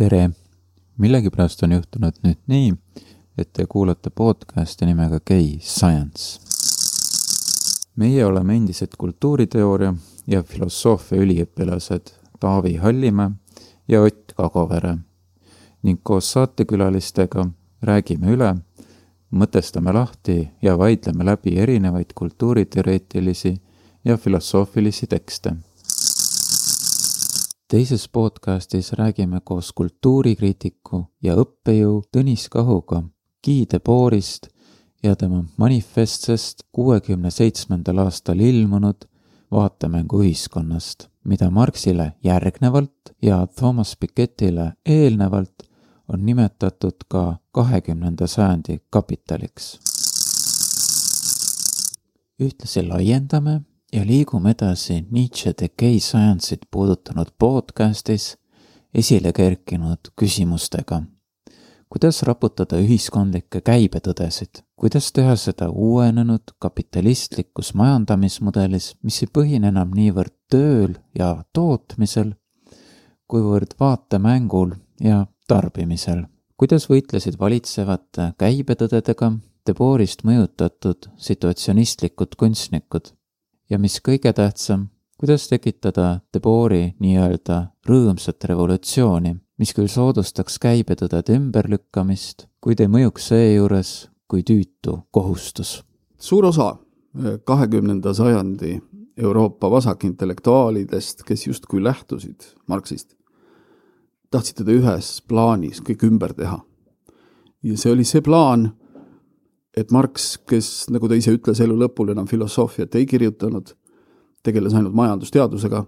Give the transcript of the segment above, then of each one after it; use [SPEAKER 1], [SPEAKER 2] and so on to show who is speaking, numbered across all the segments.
[SPEAKER 1] tere! millegipärast on juhtunud nüüd nii, et te kuulate podcasti nimega Gay Science. meie oleme endised kultuuriteooria ja filosoofia üliõpilased Taavi Hallimäe ja Ott Kagovere ning koos saatekülalistega räägime üle, mõtestame lahti ja vaidleme läbi erinevaid kultuuriteoreetilisi ja filosoofilisi tekste teises podcastis räägime koos kultuurikriitiku ja õppejõu Tõnis Kahuga Guy Debordist ja tema manifestsest kuuekümne seitsmendal aastal ilmunud vaatemängu ühiskonnast, mida Marxile järgnevalt ja Thomas Pikettile eelnevalt on nimetatud ka kahekümnenda sajandi kapitaliks. ühtlasi laiendame ja liigume edasi Nietzsche The Gay Science'it puudutanud podcastis esile kerkinud küsimustega. kuidas raputada ühiskondlikke käibetõdesid, kuidas teha seda uuenenud kapitalistlikus majandamismudelis, mis ei põhine enam niivõrd tööl ja tootmisel, kuivõrd vaatemängul ja tarbimisel. kuidas võitlesid valitsevate käibetõdedega Deborist mõjutatud situatsionistlikud kunstnikud ja mis kõige tähtsam, kuidas tekitada Debori nii-öelda rõõmsat revolutsiooni, mis küll soodustaks käibetõdede ümberlükkamist, kuid ei mõjuks seejuures kui tüütu kohustus.
[SPEAKER 2] suur osa eh, kahekümnenda sajandi Euroopa vasakintellektuaalidest, kes justkui lähtusid Marxist, tahtsid teda ühes plaanis kõik ümber teha. ja see oli see plaan, et Marx, kes, nagu ta ise ütles, elu lõpul enam filosoofiat ei kirjutanud, tegeles ainult majandusteadusega,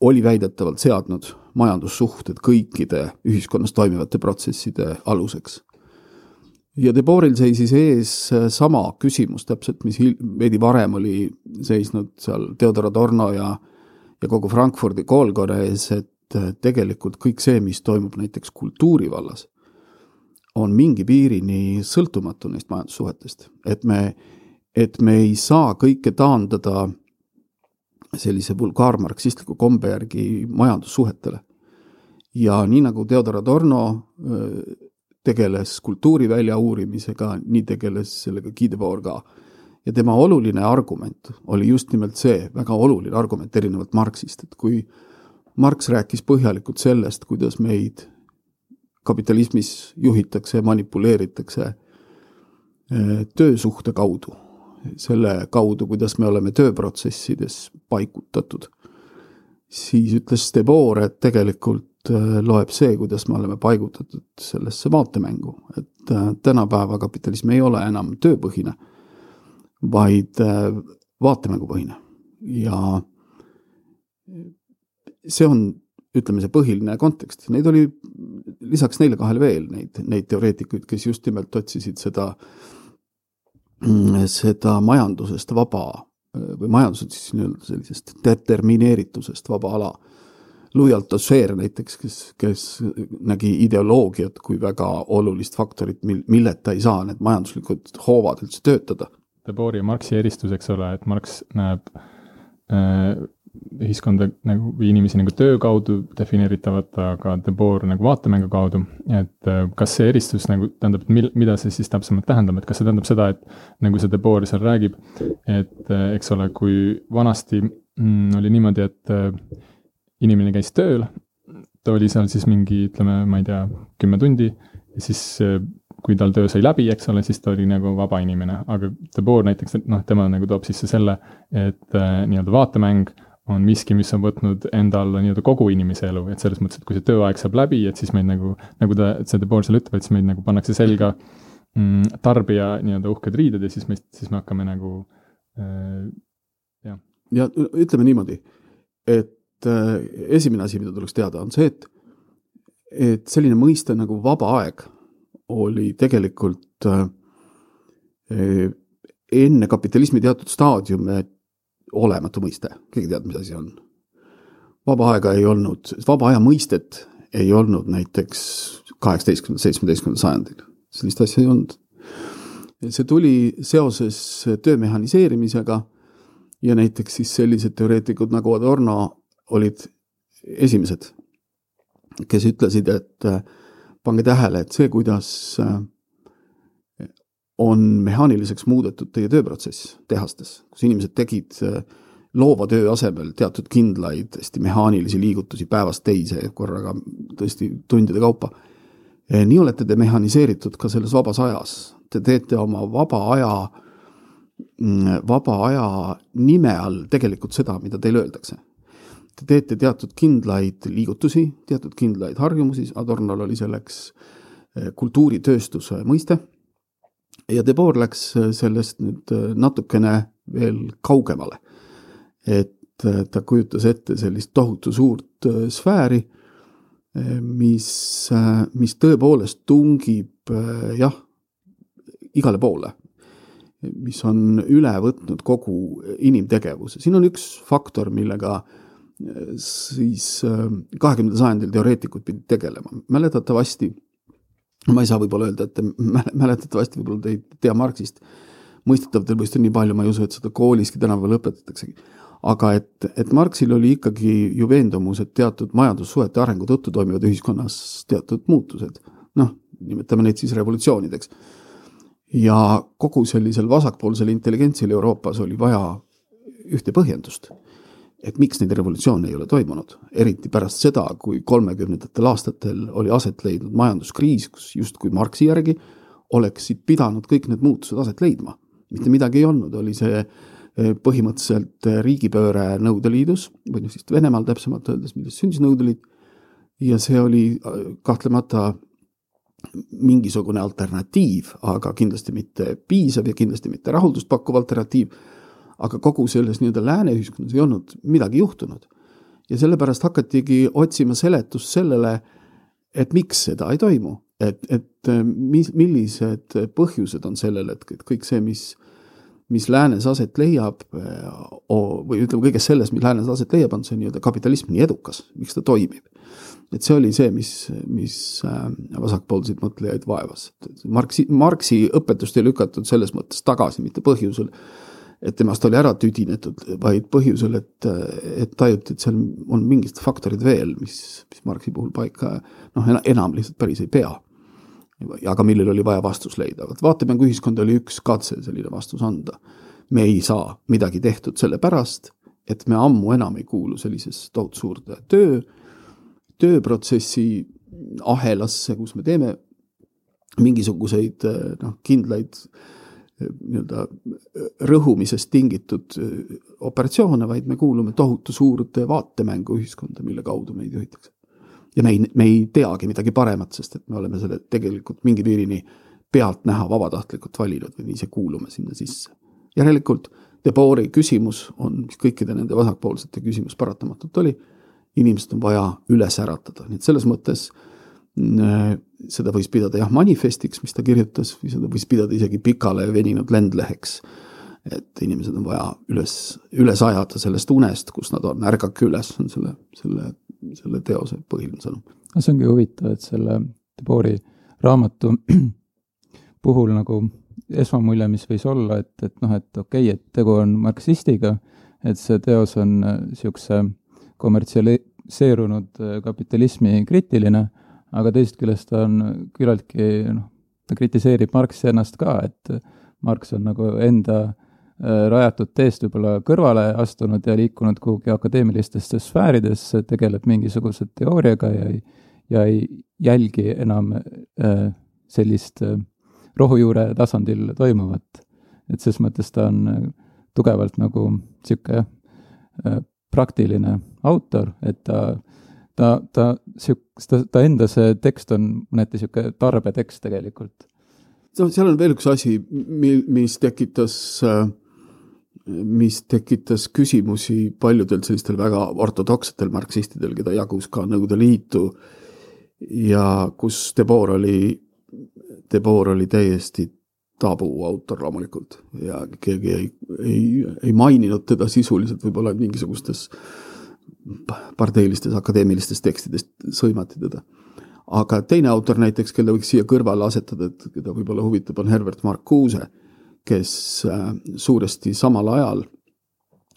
[SPEAKER 2] oli väidetavalt seadnud majandussuhted kõikide ühiskonnas toimivate protsesside aluseks. ja Deboril seisis ees sama küsimus täpselt, mis veidi varem oli seisnud seal Theodor Adorno ja, ja kogu Frankfurdi koolkonna ees, et tegelikult kõik see, mis toimub näiteks kultuuri vallas on mingi piirini sõltumatu neist majandussuhetest, et me, et me ei saa kõike taandada sellise vulgaarmarksistliku kombe järgi majandussuhetele. ja nii nagu Theodor Adorno tegeles kultuuri väljauurimisega, nii tegeles sellega Guy Debord ka. ja tema oluline argument oli just nimelt see, väga oluline argument erinevalt Marxist, et kui Marx rääkis põhjalikult sellest, kuidas meid kapitalismis juhitakse manipuleeritakse eh, töösuhte kaudu, selle kaudu, kuidas me oleme tööprotsessides paigutatud, siis ütles Debord, et tegelikult eh, loeb see, kuidas me oleme paigutatud sellesse vaatemängu, et eh, tänapäeva kapitalism ei ole enam tööpõhine, vaid vaatemängupõhine ja see on ütleme, see põhiline kontekst, neid oli lisaks neile kahele veel neid, neid teoreetikuid, kes just nimelt otsisid seda, seda majandusest vaba või majandusest siis nii-öelda sellisest determineeritusest vaba ala. Louis Althusser näiteks, kes, kes nägi ideoloogiat kui väga olulist faktorit, mil, milleta ei saa need majanduslikud hoovad üldse töötada.
[SPEAKER 3] Debori ja Marxi eristus, eks ole, et Marx näeb äh, ühiskonda nagu või inimesi nagu töö kaudu defineeritavat, aga Debord nagu vaatemängu kaudu. et äh, kas see eristus nagu tähendab, et mil-, mida see siis täpsemalt tähendab, et kas see tähendab seda, et nagu see Debord seal räägib, et äh, eks ole, kui vanasti mm, oli niimoodi, et äh, inimene käis tööl, ta oli seal siis mingi, ütleme, ma ei tea, kümme tundi ja siis kui tal töö sai läbi, eks ole, siis ta oli nagu vaba inimene, aga Debord näiteks, noh, tema nagu toob sisse selle, et äh, nii-öelda vaatemäng on miski, mis on võtnud enda alla nii-öelda kogu inimese elu, et selles mõttes, et kui see tööaeg saab läbi, et siis meid nagu, nagu ta, see De Boer seal ütleb, et siis meid nagu pannakse selga mm, tarbija nii-öelda uhked riided ja siis meist, siis me hakkame nagu äh, jah.
[SPEAKER 2] ja ütleme niimoodi, et äh, esimene asi, mida tuleks teada, on see, et, et selline mõiste nagu vaba aeg oli tegelikult äh, enne kapitalismi teatud staadiume olematu mõiste, keegi teab, mis asi on. vaba aega ei olnud, vaba aja mõistet ei olnud näiteks kaheksateistkümnendal, seitsmeteistkümnendal sajandil, sellist asja ei olnud. see tuli seoses töö mehhaniseerimisega ja näiteks siis sellised teoreetikud nagu Adorno olid esimesed, kes ütlesid, et äh, pange tähele, et see, kuidas äh, on mehaaniliseks muudetud teie tööprotsess tehastes, kus inimesed tegid äh, loova töö asemel teatud kindlaid hästi mehaanilisi liigutusi päevast teise korraga tõesti tundide kaupa. nii olete te mehhaniseeritud ka selles vabas ajas, te teete oma vaba aja, mm, vaba aja nime all tegelikult seda, mida teile öeldakse. Te teete teatud kindlaid liigutusi, teatud kindlaid harjumusi, Adornol oli selleks eh, kultuuritööstuse mõiste ja Debord läks eh, sellest nüüd eh, natukene veel kaugemale. et ta kujutas ette sellist tohutu suurt sfääri, mis, mis tõepoolest tungib jah, igale poole, mis on üle võtnud kogu inimtegevuse. siin on üks faktor, millega äh, siis kahekümnendal sajandil teoreetikud pidid tegelema, mäletatavasti, ma ei saa võib-olla öelda, et mäletatavasti võib-olla te ei tea Marxist, mõistetavatel põhjustel nii palju, ma ei usu, et seda kooliski tänapäeval õpetataksegi. aga et, et Marxil oli ikkagi ju veendumus, et teatud majandussuhete arengu tõttu toimuvad ühiskonnas teatud muutused. noh, nimetame neid siis revolutsioonideks. ja kogu sellisel vasakpoolsel intelligentsil Euroopas oli vaja ühte põhjendust et miks neid revolutsioone ei ole toimunud, eriti pärast seda, kui kolmekümnendatel aastatel oli aset leidnud majanduskriis, kus justkui Marxi järgi oleksid pidanud kõik need muutused aset leidma. mitte midagi ei olnud, oli see eh, põhimõtteliselt eh, riigipööre Nõukogude Liidus või noh, siis Venemaal täpsemalt öeldes, millest sündis Nõukogude Liit. ja see oli eh, kahtlemata mingisugune alternatiiv, aga kindlasti mitte piisav ja kindlasti mitte rahuldust pakkuv alternatiiv aga kogu selles nii-öelda lääne ühiskonnas ei olnud midagi juhtunud. ja sellepärast hakatigi otsima seletust sellele, et miks seda ei toimu, et, et äh, mis, millised põhjused on sellel, et kõik see, mis, mis läänes aset leiab äh, või ütleme, kõiges selles, mis läänes aset leiab, on see nii-öelda kapitalism nii edukas, miks ta toimib. et see oli see, mis, mis äh, vasakpoolseid mõtlejaid vaevas. Marksi, Marxi õpetust ei lükatud selles mõttes tagasi mitte põhjusel, et temast oli ära tüdinetud, vaid põhjusel, et, et tajuti, et seal on mingid faktorid veel, mis, mis Marxi puhul paika noh, enam lihtsalt päris ei pea. aga millel oli vaja vastus leida, vot vaatemängu ühiskond oli üks katse selline vastus anda. me ei saa midagi tehtud sellepärast, et me ammu enam ei kuulu sellisesse tohutu suurde töö, tööprotsessi ahelasse, kus me teeme mingisuguseid noh, kindlaid äh, nii-öelda rõhumisest tingitud operatsioone, vaid me kuulume tohutu suurde vaatemängu ühiskonda, mille kaudu meid juhitakse. ja me ei, me ei teagi midagi paremat, sest et me oleme selle tegelikult mingi piirini pealtnäha vabatahtlikult valinud või ise kuulume sinna sisse. järelikult Debori küsimus on, mis kõikide nende vasakpoolsete küsimus paratamatult oli, inimesed on vaja üles äratada, nii et selles mõttes äh, Äh, seda võis pidada jah, manifestiks, mis ta kirjutas, või seda võis pidada isegi pikale veninud lendleheks. et inimesed on vaja üles, üles ajada sellest unest, kus nad on, ärgake üles, on selle, selle, selle teose põhiline sõnum.
[SPEAKER 4] no see ongi huvitav, et selle Debori raamatu puhul nagu esmamulje, mis võis olla, et, et noh, et okei okay,, et tegu on marksistiga, et see teos on niisuguse äh, kommertsialiseerunud äh, kapitalismi kriitiline aga teisest küljest ta on küllaltki noh, ta kritiseerib Marxi ennast ka, et Marx on nagu enda äh, rajatud teest võib-olla kõrvale astunud ja liikunud kuhugi akadeemilistesse sfääridesse, tegeleb mingisuguse teooriaga ja ei, ja ei jälgi enam äh, sellist äh, rohujuure tasandil toimuvat. et ses mõttes ta on tugevalt nagu niisugune praktiline autor, et ta ta, ta siuk-, ta, ta enda see tekst on mõneti niisugune tarbetekst tegelikult.
[SPEAKER 2] no seal on veel üks asi, mi-, mis tekitas, mis tekitas küsimusi paljudel sellistel väga ortodoksetel marksistidel, keda jagus ka Nõukogude Liitu ja kus Debord oli, Debord oli täiesti tabuautor loomulikult ja keegi ei, ei, ei maininud teda sisuliselt võib-olla mingisugustes äh, parteilistes akadeemilistes tekstides sõimati teda. aga teine autor näiteks, kelle võiks siia kõrvale asetada, et keda võib-olla huvitab, on Herbert Marcuse, kes äh, suuresti samal ajal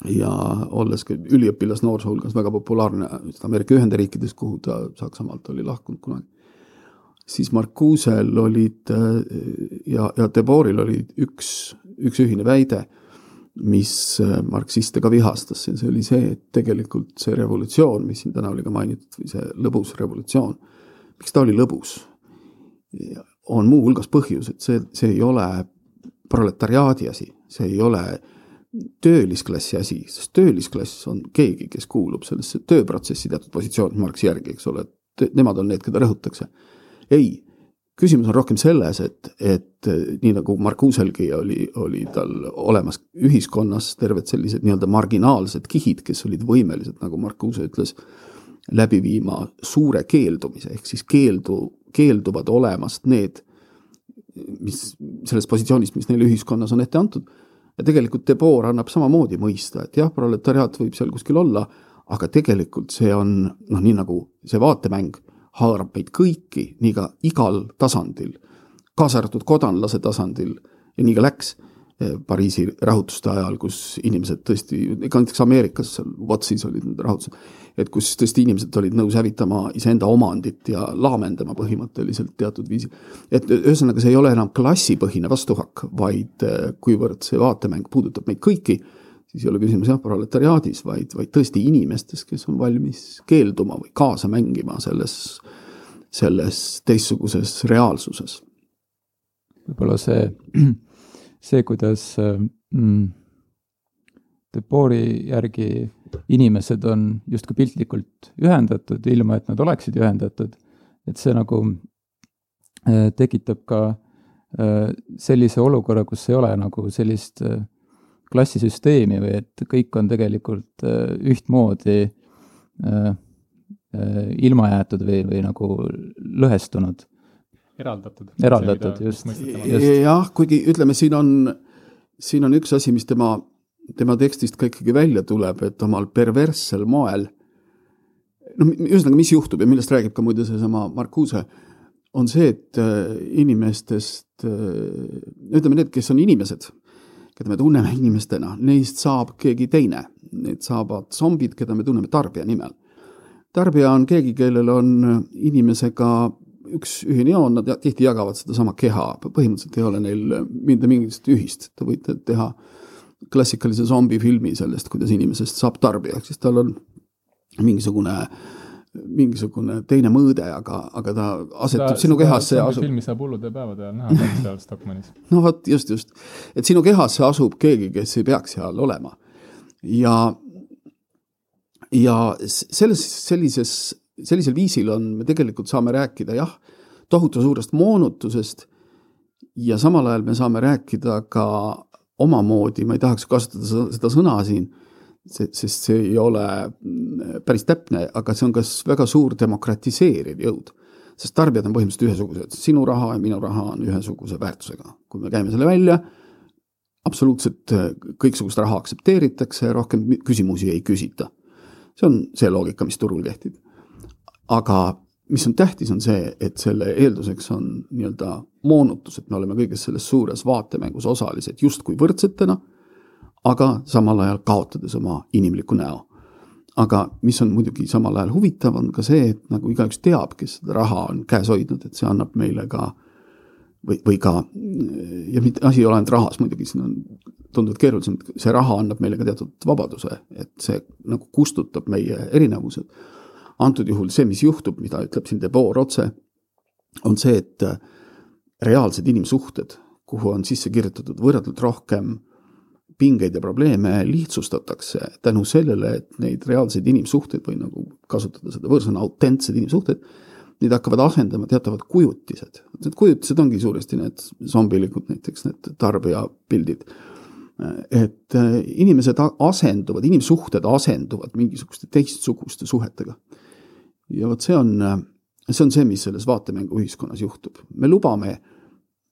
[SPEAKER 2] ja olles ka üliõpilas noorsoo hulgas väga populaarne Ameerika Ühendriikides, kuhu ta Saksamaalt oli lahkunud kunagi, siis Marcuse'l olid ja, ja Deboril oli üks, üks ühine väide, mis marksiste ka vihastas ja see oli see, et tegelikult see revolutsioon, mis siin täna oli ka mainitud, või see lõbus revolutsioon, miks ta oli lõbus? on muuhulgas põhjus, et see, see ei ole proletariaadi asi, see ei ole töölisklassi asi, sest töölisklass on keegi, kes kuulub sellesse tööprotsessi teatud positsiooni Marxi järgi, eks ole, et nemad on need, keda rõhutakse. ei, küsimus on rohkem selles, et, et nii nagu Marcuselgi oli, oli tal olemas ühiskonnas terved sellised nii-öelda marginaalsed kihid, kes olid võimelised, nagu Marcuse ütles, läbi viima suure keeldumise, ehk siis keeldu, keelduvad olemast need, mis selles positsioonis, mis neile ühiskonnas on ette antud. Ja tegelikult Debord annab samamoodi mõista, et jah, proletariaat võib seal kuskil olla, aga tegelikult see on noh, nii nagu see vaatemäng haarab meid kõiki, nii ka igal tasandil, kaasa arvatud kodanlase tasandil ja nii ka läks eh, Pariisi rahutuste ajal, kus inimesed tõesti, ega näiteks Ameerikas, seal Wattsis olid need rahutused, et kus tõesti inimesed olid nõus hävitama iseenda omandit ja laamendama põhimõtteliselt teatud viisil. et ühesõnaga, see ei ole enam klassipõhine vastuhakk, vaid eh, kuivõrd see vaatemäng puudutab meid kõiki, siis ei ole küsimus jah, proletariaadis, vaid, vaid tõesti inimestes, kes on valmis keelduma või kaasa mängima selles, selles teistsuguses reaalsuses.
[SPEAKER 4] võib-olla see, see, kuidas mm, Debori järgi inimesed on justkui piltlikult ühendatud, ilma et nad oleksid ühendatud. et see nagu äh, tekitab ka äh, sellise olukorra, kus ei ole nagu sellist äh, klassisüsteemi või et kõik on tegelikult ühtmoodi ilma jäetud või, või nagu lõhestunud.
[SPEAKER 3] eraldatud.
[SPEAKER 4] eraldatud, just,
[SPEAKER 2] just.. jah, kuigi ütleme, siin on, siin on üks asi, mis tema tema tekstist ka ikkagi välja tuleb, et omal perverssel moel, no ühesõnaga, mis juhtub ja millest räägib ka muide seesama Marcuse, on see, et äh, inimestest, äh, ütleme need, kes on inimesed, keda me tunneme inimestena, neist saab keegi teine. Need saavad zombid, keda me tunneme tarbija nimel. tarbija on keegi, kellel on inimesega üks ühine joon, nad tihti jagavad sedasama keha, põhimõtteliselt ei ole neil mitte mingisugust ühist, te võite teha äh, klassikalise zombifilmi sellest, kuidas inimesest saab tarbija, ehk siis tal on mingisugune mingisugune teine mõõde, aga, aga ta asetub sinu kehasse ja asub.
[SPEAKER 3] filmi saab hullude päevade ajal näha seal Stockmannis.
[SPEAKER 2] no vot, just, just. et sinu kehasse asub keegi, kes ei peaks seal olema. ja, ja selles, sellises, sellisel viisil on, me tegelikult saame rääkida jah, tohutu suurest moonutusest ja samal ajal me saame rääkida ka omamoodi, ma ei tahaks kasutada seda sõna siin, sest see ei ole mm, päris täpne, aga see on kas väga suur demokratiseeriv jõud. sest tarbijad on põhimõtteliselt ühesugused, sinu raha ja minu raha on ühesuguse väärtusega. kui me käime selle välja, absoluutselt äh, kõiksugust raha aktsepteeritakse, rohkem küsimusi ei küsita. see on see loogika, mis turul kehtib. aga mis on tähtis, on see, et selle eelduseks on nii-öelda moonutus, et me oleme kõiges selles suures vaatemängus osalised justkui võrdsetena, aga samal ajal kaotades oma inimliku näo. aga mis on muidugi samal ajal huvitav, on ka see, et nagu igaüks teab, kes seda raha on käes hoidnud, et see annab meile ka või, või ka, ja mitte, asi ei ole ainult rahas muidugi, siin on tunduvalt keerulisem, see raha annab meile ka teatud vabaduse, et see nagu kustutab meie erinevused antud juhul see, mis juhtub, mida ütleb siin Debord otse, on see, et reaalsed inimsuhted, kuhu on sisse kirjutatud võrratult rohkem pingeid ja probleeme, lihtsustatakse tänu sellele, et neid reaalseid inimsuhteid või nagu kasutada seda võõrsõna autentsed inimsuhted, neid hakkavad asendama teatavad kujutised. Need kujutised ongi suuresti need zombilikud näiteks, need tarbijapildid. et äh, inimesed asenduvad, inimsuhted asenduvad mingisuguste teistsuguste suhetega ja vot see on, see on see, mis selles vaatemänguühiskonnas juhtub. me lubame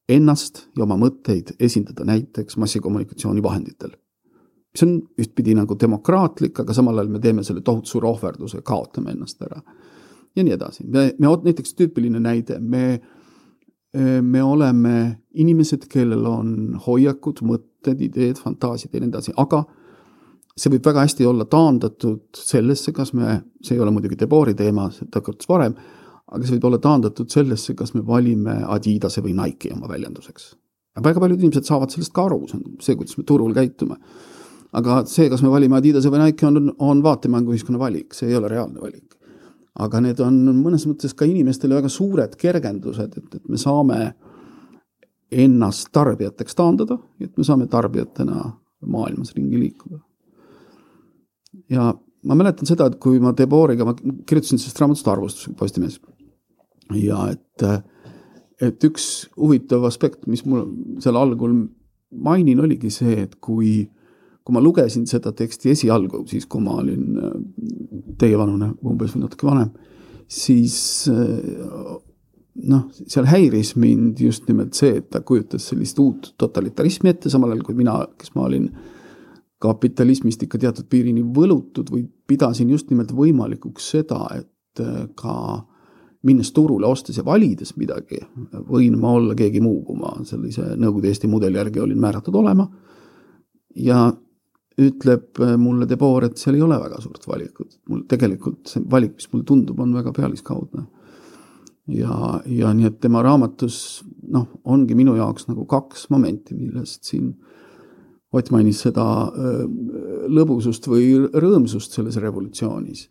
[SPEAKER 2] ennast ja oma mõtteid esindada näiteks massikommunikatsioonivahenditel. mis on ühtpidi nagu demokraatlik, aga samal ajal me teeme selle tohutu suure ohverduse, kaotame ennast ära. ja nii edasi, me, me näiteks tüüpiline näide, me, me oleme inimesed, kellel on hoiakud, mõtted, ideed, fantaasiad ja nii edasi, aga see võib väga hästi olla taandatud sellesse, kas me, see ei ole muidugi Debori teema, seda hakkas varem, aga see võib olla taandatud sellesse, kas me valime Adidase või Nike'i oma väljenduseks. väga paljud inimesed saavad sellest ka aru, see on see, kuidas me turul käitume. aga see, kas me valime Adidase või Nike'i, on, on vaatemänguühiskonna valik, see ei ole reaalne valik. aga need on mõnes mõttes ka inimestele väga suured kergendused, et, et me saame ennast tarbijateks taandada, et me saame tarbijatena maailmas ringi liikuda ja ma mäletan seda, et kui ma Deboriga, ma kirjutasin sellest raamatust arvustus Postimehes ja et, et üks huvitav aspekt, mis mul seal algul mainin, oligi see, et kui, kui ma lugesin seda teksti esialgu, siis kui ma olin teievanune umbes või natuke vanem, siis noh, seal häiris mind just nimelt see, et ta kujutas sellist uut totalitarismi ette, samal ajal kui mina, kes ma olin äh, kapitalismist ikka teatud piirini võlutud või pidasin just nimelt võimalikuks seda, et äh, ka minnes turule, ostes ja valides midagi, võin ma olla keegi muu, kui ma sellise Nõukogude Eesti mudeli järgi olin määratud olema. ja ütleb äh, mulle Debor, et seal ei ole väga suurt valikut, mul tegelikult see valik, mis mulle tundub, on väga pealiskaudne. ja, ja nii, et tema raamatus noh, ongi minu jaoks nagu kaks momenti, millest siin äh, Ott mainis seda lõbusust või rõõmsust selles revolutsioonis.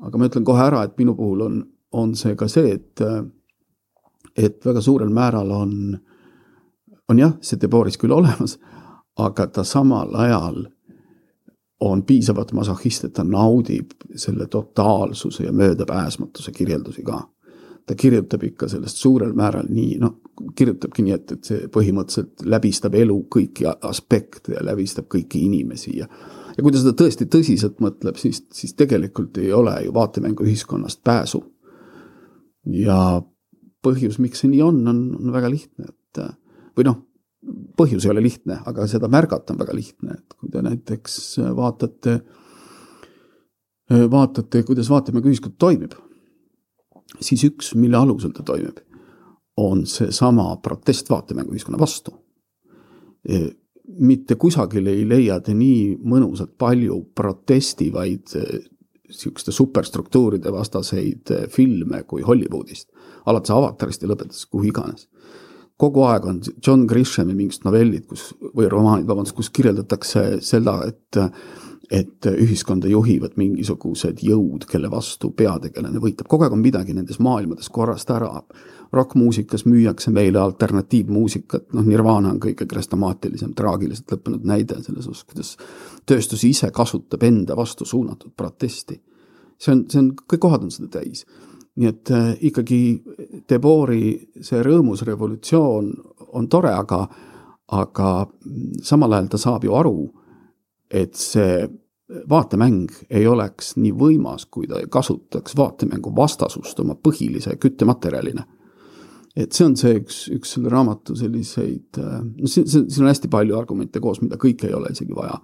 [SPEAKER 2] aga ma ütlen kohe ära, et minu puhul on, on see ka see, et, et väga suurel määral on, on jah, see Deboris küll olemas, aga ta samal ajal on piisavalt masohhist, et ta naudib selle totaalsuse ja möödapääsmatuse kirjeldusi ka ta kirjutab ikka sellest suurel määral nii, noh, kirjutabki nii, et, et see põhimõtteliselt läbistab elu kõiki aspekte ja läbistab kõiki inimesi ja ja kui ta seda tõesti tõsiselt mõtleb, siis, siis tegelikult ei ole ju vaatemänguühiskonnast pääsu. Ja põhjus, miks see nii on, on, on väga lihtne, et või noh, põhjus ei ole lihtne, aga seda märgata on väga lihtne, et kui te näiteks vaatate, vaatate, kuidas vaatemänguühiskond toimib siis üks, mille alusel ta toimib, on seesama protest vaatemänguühiskonna vastu. Mitte kusagil ei leia te nii mõnusalt palju protestivaid niisuguste superstruktuuride vastaseid e, filme kui Hollywoodist, alates Avatarist ja lõpetades kuhu iganes. kogu aeg on John Grishami mingid novellid, kus, või romaanid, vabandust, kus kirjeldatakse seda, et et ühiskonda juhivad mingisugused jõud, kelle vastu peategelane võitleb, kogu aeg on midagi nendes maailmades korrast ära. Rokkmuusikas müüakse meile alternatiivmuusikat, noh, Nirvana on kõige krestamaatilisem, traagiliselt lõppenud näide selles osas, kuidas tööstus ise kasutab enda vastu suunatud protesti. see on, see on, kõik kohad on seda täis. nii et äh, ikkagi Debori see rõõmus revolutsioon on tore, aga, aga samal ajal ta saab ju aru et see vaatemäng ei oleks nii võimas, kui ta ei kasutaks vaatemängu vastasust oma põhilise küttematerjalina. Et see on see üks, üks selle raamatu selliseid, no siin, siin on hästi palju argumente koos, mida kõike ei ole isegi vaja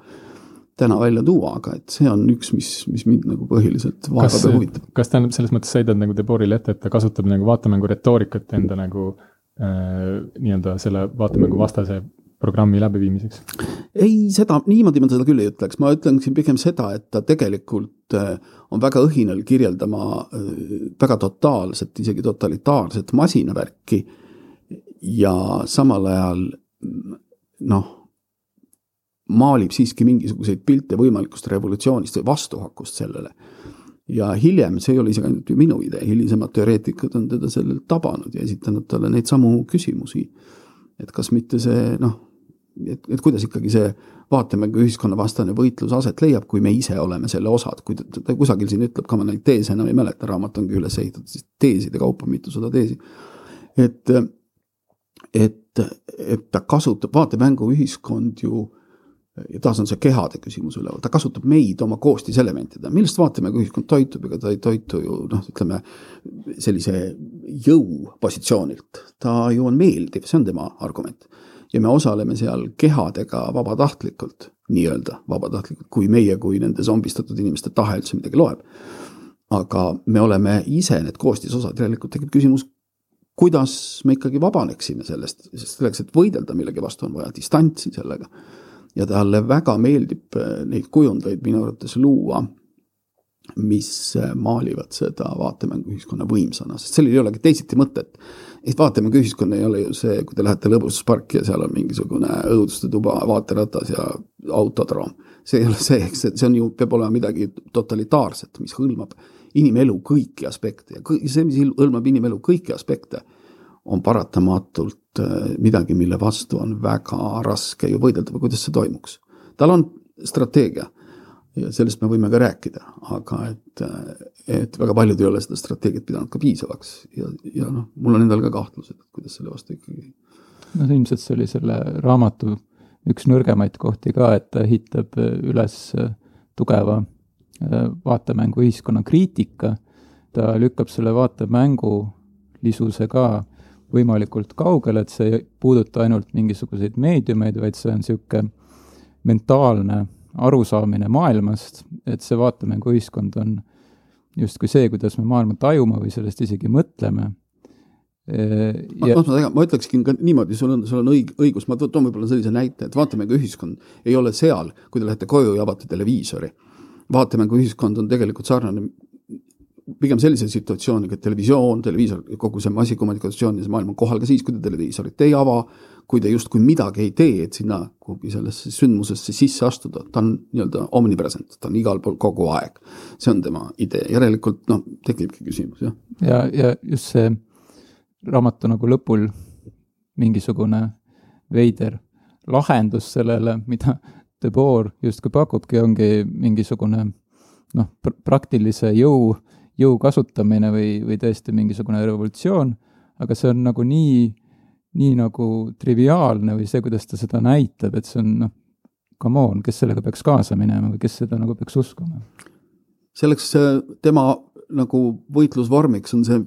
[SPEAKER 2] täna välja tuua, aga et see on üks, mis, mis mind nagu põhiliselt ja huvitab.
[SPEAKER 3] kas ta selles mõttes sõidab nagu Deborile ette, et ta kasutab nagu vaatemängu retoorikat enda nagu äh, nii-öelda selle vaatemängu vastase programmi läbiviimiseks?
[SPEAKER 2] ei, seda, niimoodi ma seda küll ei ütleks, ma ütleksin pigem seda, et ta tegelikult äh, on väga õhinal kirjeldama äh, väga totaalset, isegi totalitaarset masinavärki ja samal ajal noh, maalib siiski mingisuguseid pilte võimalikust revolutsioonist või vastuhakust sellele. ja hiljem, see ei ole isegi ainult ju minu idee, hilisemad teoreetikud on teda sellelt tabanud ja esitanud talle neid samu küsimusi. et kas mitte see noh et, et kuidas ikkagi see vaatemängu ühiskonnavastane võitlus aset leiab, kui me ise oleme selle osad, kui ta, ta kusagil siin ütleb ka, ma neid teese enam ei mäleta, raamat ongi üles ehitatud siis teeside kaupa, mitusada teesi. et, et, et ta kasutab, vaatemänguühiskond ju ja taas on see kehade küsimus üleval, ta kasutab meid oma koostiselementidena, millest vaatemänguühiskond toitub, ega ta ei toitu ju noh, ütleme sellise jõupositsioonilt, ta ju on meeldiv, see on tema argument ja me osaleme seal kehadega vabatahtlikult, nii-öelda vabatahtlikult, kui meie kui nende zombistatud inimeste tahe üldse midagi loeb. aga me oleme ise need koostisosad, järelikult tekib küsimus, kuidas me ikkagi vabaneksime sellest, sest selleks, et võidelda millegi vastu, on vaja distantsi sellega. ja talle väga meeldib neid kujundeid minu arvates luua mis äh, maalivad seda vaatemänguühiskonna võimsana, sest sellel ei olegi teisiti mõtet. Et vaatemänguühiskond ei ole ju see, kui te lähete lõbustusparki ja seal on mingisugune õuduste tuba, vaateratas ja autodroom. see ei ole see, eks, et see on ju, peab olema midagi totalitaarset, mis hõlmab inimelu kõiki aspekte ja kõik, see, mis hõlmab inimelu kõiki aspekte, on paratamatult äh, midagi, mille vastu on väga raske ju võidelda või kuidas see toimuks. tal on strateegia ja sellest me võime ka rääkida, aga et, et väga paljud ei ole seda strateegiat pidanud ka piisavaks ja, ja noh, mul on endal ka kahtlused, et kuidas selle vastu ikkagi.
[SPEAKER 4] no ilmselt see oli selle raamatu üks nõrgemaid kohti ka, et ta ehitab üles tugeva äh, vaatemänguühiskonna kriitika, ta lükkab selle vaatemängulisuse ka võimalikult kaugele, et see ei puuduta ainult mingisuguseid meediumeid, vaid see on niisugune mentaalne arusaamine maailmast, et see vaatemänguühiskond on justkui see, kuidas me maailma tajume või sellest isegi mõtleme.
[SPEAKER 2] Ja... Ma, ma, ma ütleksin ka niimoodi, sul on, sul on õig-, õigus, ma toon võib-olla sellise näite, et vaatemänguühiskond ei ole seal, kui te lähete koju ja avate televiisori. vaatemänguühiskond on tegelikult sarnane pigem sellise situatsiooniga, et televisioon, televiisor, kogu see massikommunikatsioon ja see maailm on kohal ka siis, kui te televiisorit ei ava, kui te justkui midagi ei tee, et sinna kuhugi sellesse sündmusesse sisse astuda, ta on nii-öelda omnipresent, ta on igal pool kogu aeg. see on tema idee, järelikult noh, tekibki küsimus, jah.
[SPEAKER 4] ja, ja just see raamatu nagu lõpul mingisugune veider lahendus sellele, mida De Boer justkui pakubki, ongi mingisugune noh, praktilise jõu, jõu kasutamine või, või tõesti mingisugune revolutsioon, aga see on nagu nii nii nagu triviaalne või see, kuidas ta seda näitab, et see on noh, come on, kes sellega peaks kaasa minema või kes seda nagu peaks uskuma?
[SPEAKER 2] selleks tema nagu võitlusvormiks on see,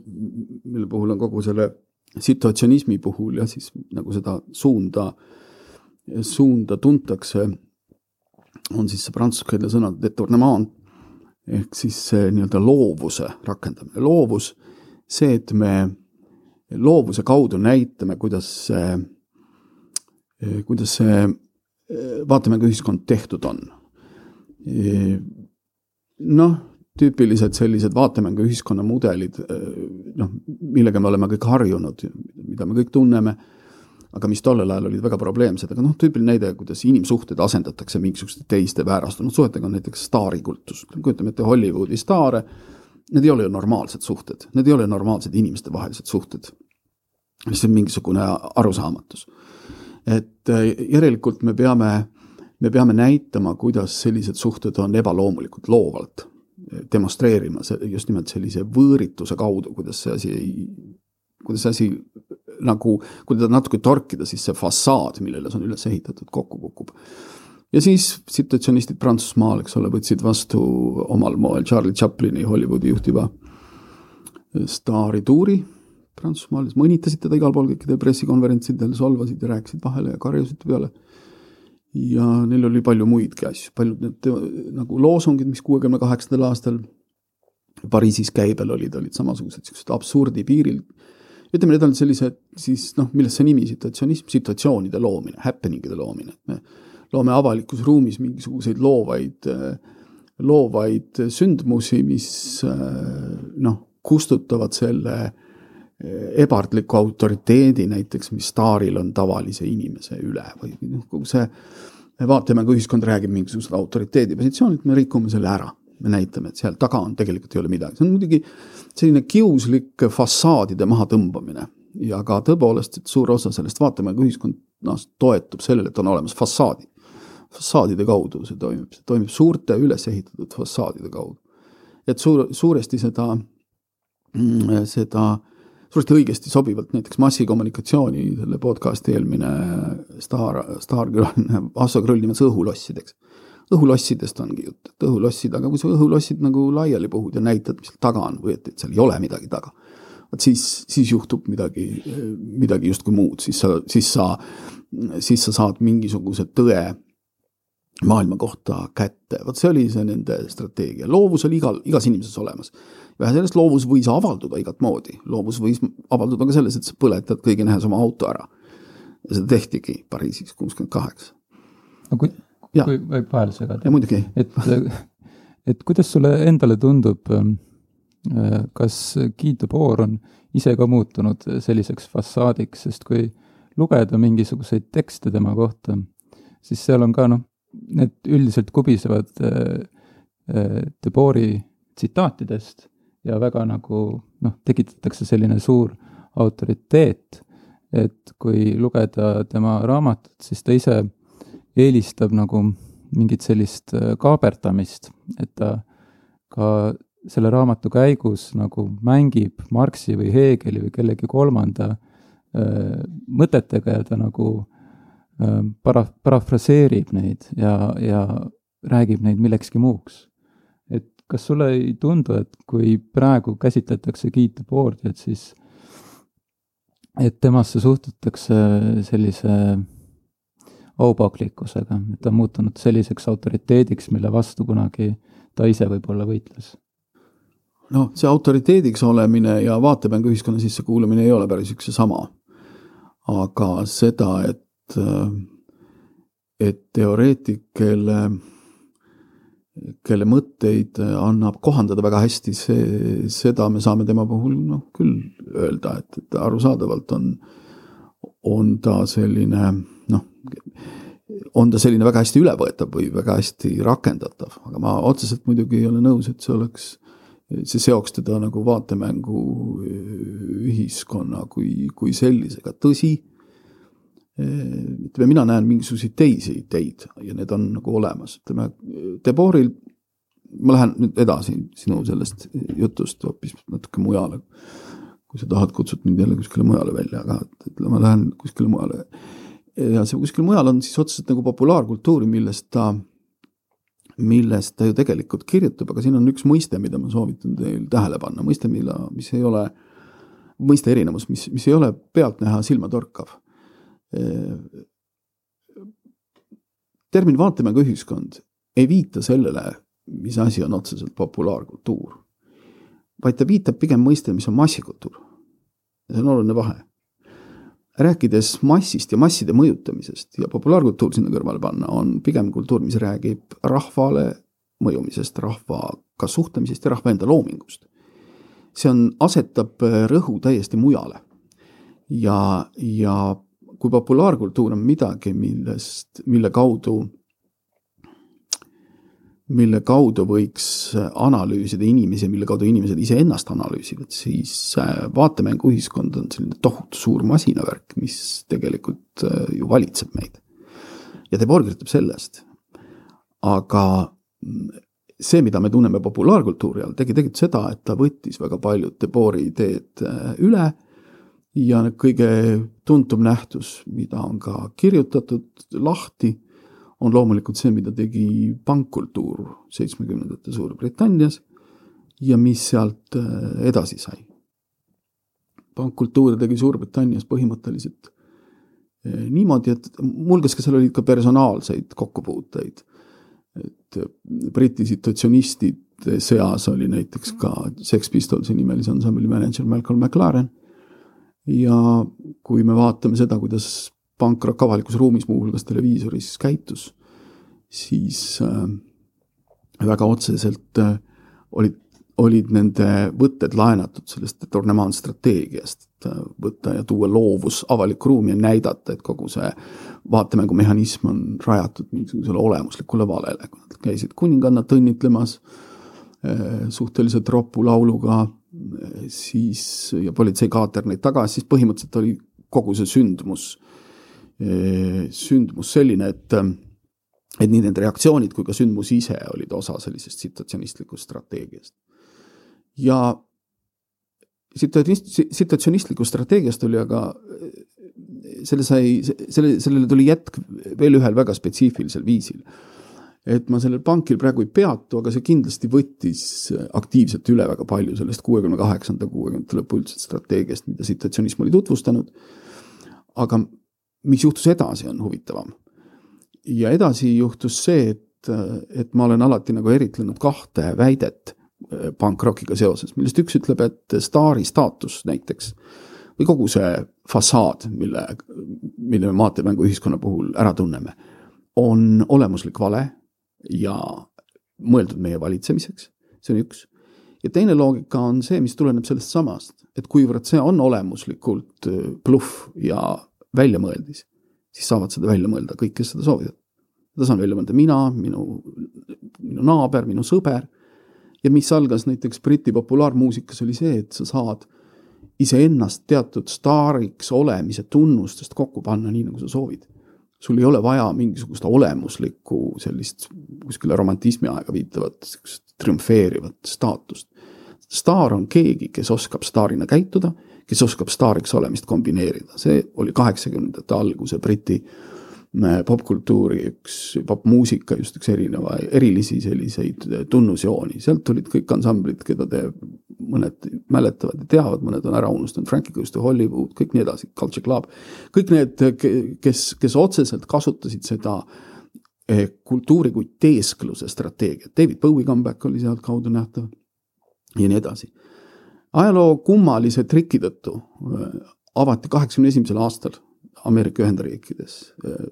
[SPEAKER 2] mille puhul on kogu selle situatsionismi puhul ja siis nagu seda suunda, suunda tuntakse, on siis see prantsuskeelne sõna detournement ehk siis see nii-öelda loovuse rakendamine. loovus, see, et me loovuse kaudu näitame, kuidas see, kuidas see vaatemänguühiskond tehtud on. noh, tüüpilised sellised vaatemänguühiskonna mudelid, noh, millega me oleme kõik harjunud, mida me kõik tunneme, aga mis tollel ajal olid väga probleemsed, aga noh, tüüpiline näide, kuidas inimsuhted asendatakse mingisuguste teiste väärastunud suhetega, on näiteks staarikultus. kujutame ette Hollywoodi staare need ei ole ju normaalsed suhted, need ei ole normaalsed inimestevahelised suhted. see on mingisugune arusaamatus. et äh, järelikult me peame, me peame näitama, kuidas sellised suhted on ebaloomulikult loovalt, demonstreerima just nimelt sellise võõrituse kaudu, kuidas see asi ei, kuidas see asi nagu, kui teda natuke torkida, siis see fassaad, millele see on üles ehitatud, kokku kukub ja siis situatsionistid Prantsusmaal, eks ole, võtsid vastu omal moel Charlie Chaplini Hollywoodi juhtiva staarituuri Prantsusmaal, siis mõnitasid teda igal pool kõikidel pressikonverentsidel, solvasid ja rääkisid vahele ja karjusid peale. ja neil oli palju muidki asju, paljud need nagu loosungid, mis kuuekümne kaheksandal aastal Pariisis käibel olid, olid samasugused niisugused absurdi piiril. ütleme, need on sellised siis noh, millest see nimi, situatsionism, situatsioonide loomine, happening'ide loomine, et me loome avalikus ruumis mingisuguseid loovaid, loovaid sündmusi, mis noh, kustutavad selle ebardliku autoriteedi näiteks, mis staaril on tavalise inimese üle või noh, kogu see vaatemänguühiskond räägib mingisugused autoriteedi positsioonilt, me rikume selle ära. me näitame, et seal taga on, tegelikult ei ole midagi, see on muidugi selline kiuslik fassaadide mahatõmbamine. Ja ka tõepoolest, et suur osa sellest vaatemänguühiskonnast toetub sellele, et on olemas fassaadid fassaadide kaudu see toimib, see toimib suurte üles ehitatud fassaadide kaudu. et suur, suuresti seda, mm, seda suuresti õigesti sobivalt näiteks massikommunikatsiooni, selle podcast'i eelmine staar, staarkülaline Asso Krull nimetas õhulossideks. õhulossidest ongi jutt, et õhulossid, aga kui sa õhulossid nagu laiali puhud ja näitad, mis seal taga on või et, et seal ei ole midagi taga, vot siis, siis juhtub midagi, midagi justkui muud, siis sa, siis sa, siis sa saad mingisuguse tõe maailma kohta kätte, vot see oli see nende strateegia, loovus oli igal, igas inimeses olemas. vähe sellest, loovus võis avalduda igat moodi, loovus võis avalduda ka selles, et sa põletad kõige nähes oma auto ära. ja seda tehtigi Pariisis kuuskümmend kaheksa.
[SPEAKER 4] no kui, kui võib vahele segada. et, et kuidas sulle endale tundub, ähm, äh, kas Guy Debord on ise ka muutunud selliseks fassaadiks, sest kui lugeda mingisuguseid tekste tema kohta, siis seal on ka noh, need üldiselt kubisevad äh, äh, Debori tsitaatidest ja väga nagu noh, tekitatakse selline suur autoriteet, et kui lugeda tema raamatut, siis ta ise eelistab nagu mingit sellist äh, kaaberdamist, et ta ka selle raamatu käigus nagu mängib Marxi või Hegeli või kellegi kolmanda mõtetega ja ta nagu para-, parafraseerib neid ja, ja räägib neid millekski muuks. et kas sulle ei tundu, et kui praegu käsitletakse Guy Debord'i, et siis, et temasse suhtutakse sellise aupaklikkusega, et ta on muutunud selliseks autoriteediks, mille vastu kunagi ta ise võib-olla võitles?
[SPEAKER 2] noh, see autoriteediks olemine ja vaatemängu ühiskonna sisse kuulumine ei ole päris üks ja sama. aga seda, et, et teoreetik, kelle, kelle mõtteid annab kohandada väga hästi, see, seda me saame tema puhul noh, küll öelda, et, et arusaadavalt on, on ta selline noh, on ta selline väga hästi ülevõetav või väga hästi rakendatav, aga ma otseselt muidugi ei ole nõus, et see oleks, see seoks teda nagu vaatemängu ühiskonna kui, kui sellisega, tõsi, ütleme, mina näen mingisuguseid teisi ideid ja need on nagu olemas, ütleme, Deboril, ma lähen nüüd edasi sinu sellest jutust hoopis natuke mujale, kui sa tahad, kutsud mind jälle kuskile mujale välja, aga ütleme, ma lähen kuskile mujale. Ja see kuskil mujal on siis otseselt nagu populaarkultuuri, millest ta, millest ta ju tegelikult kirjutab, aga siin on üks mõiste, mida ma soovitan teil tähele panna, mõiste, mille, mis ei ole, mõiste erinevus, mis, mis ei ole pealtnäha silmatorkav. Termin vaatemängu ühiskond ei viita sellele, mis asi on otseselt populaarkultuur, vaid ta viitab pigem mõistele, mis on massikultuur. see on oluline vahe rääkides massist ja masside mõjutamisest ja populaarkultuur sinna kõrvale panna, on pigem kultuur, mis räägib rahvale mõjumisest, rahvaga suhtlemisest ja rahva enda loomingust. see on, asetab rõhu täiesti mujale. ja, ja kui populaarkultuur on midagi, millest, mille kaudu mille kaudu võiks analüüsida inimesi, mille kaudu inimesed iseennast analüüsivad, siis äh, vaatemänguühiskond on selline tohutu suur masinavärk, mis tegelikult äh, ju valitseb meid. ja Debord kirjutab sellest. aga mm, see, mida me tunneme populaarkultuuri all, tegi tegelikult seda, et ta võttis väga paljud Debordi ideed äh, üle ja kõige tuntum nähtus, mida on ka kirjutatud lahti on loomulikult see, mida tegi pankkultuur seitsmekümnendate Suurbritannias ja mis sealt äh, edasi sai. pankkultuur tegi Suurbritannias põhimõtteliselt äh, niimoodi, et muuhulgas ka seal olid ka personaalseid kokkupuuteid. et äh, Briti situatsionistide seas oli näiteks ka Sex Pistolsi nimelise ansambli mänedžer Malcolm McLaren. Ja kui me vaatame seda, kuidas pankrok avalikus ruumis, muuhulgas televiisoris käitus, siis äh, väga otseselt äh, olid, olid nende võtted laenatud sellest Tournement strateegiast, et äh, võtta ja tuua loovus avalikku ruumi ja näidata, et kogu see vaatemängumehhanism on rajatud mingisugusele olemuslikule valele, kui nad käisid kuningannat õnnitlemas suhteliselt ropu lauluga, siis ja politsei kaater neid tagasi, siis põhimõtteliselt oli kogu see sündmus sündmus selline, et, et nii need reaktsioonid kui ka sündmus ise olid osa sellisest situatsionistlikust strateegiast. ja situatsionist, situatsionistlikust strateegiast oli aga, selle sai, selle, sellele tuli jätk veel ühel väga spetsiifilisel viisil. Et ma sellel pankil praegu ei peatu, aga see kindlasti võttis aktiivselt üle väga palju sellest kuuekümne kaheksanda, kuuekümnendate lõpu üldse strateegiast, mida situatsionism oli tutvustanud. aga mis juhtus edasi, on huvitavam. ja edasi juhtus see, et, et ma olen alati nagu eritlenud kahte väidet äh, pankrockiga seoses, millest üks ütleb, et staari staatus näiteks või kogu see fassaad, mille, mille me maatemänguühiskonna puhul ära tunneme, on olemuslik vale ja mõeldud meie valitsemiseks, see on üks. ja teine loogika on see, mis tuleneb sellest samast, et kuivõrd see on olemuslikult bluff ja väljamõeldis, siis saavad seda välja mõelda kõik, kes seda soovivad. seda saan välja mõelda mina, minu, minu naaber, minu sõber ja mis algas näiteks Briti populaarmuusikas, oli see, et sa saad iseennast teatud staariks olemise tunnustest kokku panna nii, nagu sa soovid. Sul ei ole vaja mingisugust olemuslikku sellist kuskile romantismi aega viitavat sihukest triumfeerivat staatust. staar on keegi, kes oskab staarina käituda, kes oskab staariks olemist kombineerida, see oli kaheksakümnendate alguse Briti popkultuuri üks, popmuusika just üks erineva, erilisi selliseid tunnusjooni, sealt tulid kõik ansamblid, keda te mõned mäletavad ja teavad, mõned on ära unustanud, Frankie Goes to Hollywood, kõik nii edasi, Culture Club. kõik need, kes, kes otseselt kasutasid seda kultuuri kui teeskluse strateegiat, David Bowie comeback oli sealtkaudu nähtav ja nii edasi. ajaloo kummalise triki tõttu avati kaheksakümne esimesel aastal Ameerika Ühendriikides eh,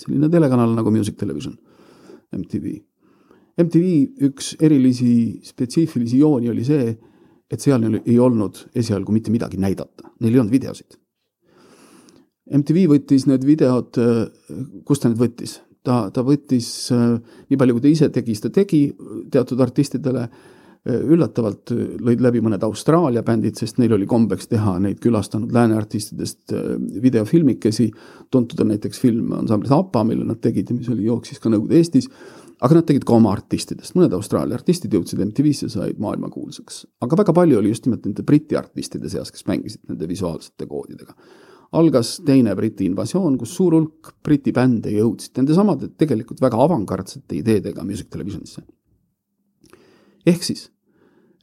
[SPEAKER 2] selline telekanal nagu Music Television, MTV. MTV üks erilisi spetsiifilisi jooni oli see, et seal ei olnud esialgu mitte midagi näidata, neil ei olnud videosid. MTV võttis need videod, kust ta need võttis? ta, ta võttis nii palju, kui ta ise tegi, siis ta tegi teatud artistidele, üllatavalt lõid läbi mõned Austraalia bändid, sest neil oli kombeks teha neid külastanud lääne artistidest videofilmikesi, tuntud on näiteks film ansamblis APA, mille nad tegid ja mis oli, jooksis ka Nõukogude Eestis aga nad tegid ka oma artistidest, mõned Austraalia artistid jõudsid MTV-sse, said maailmakuulsaks. aga väga palju oli just nimelt nende Briti artistide seas, kes mängisid nende visuaalsete koodidega. algas teine Briti invasioon, kus suur hulk Briti bände jõudsid nendesamade tegelikult väga avangardsete ideedega Music Televisionisse. Ehk siis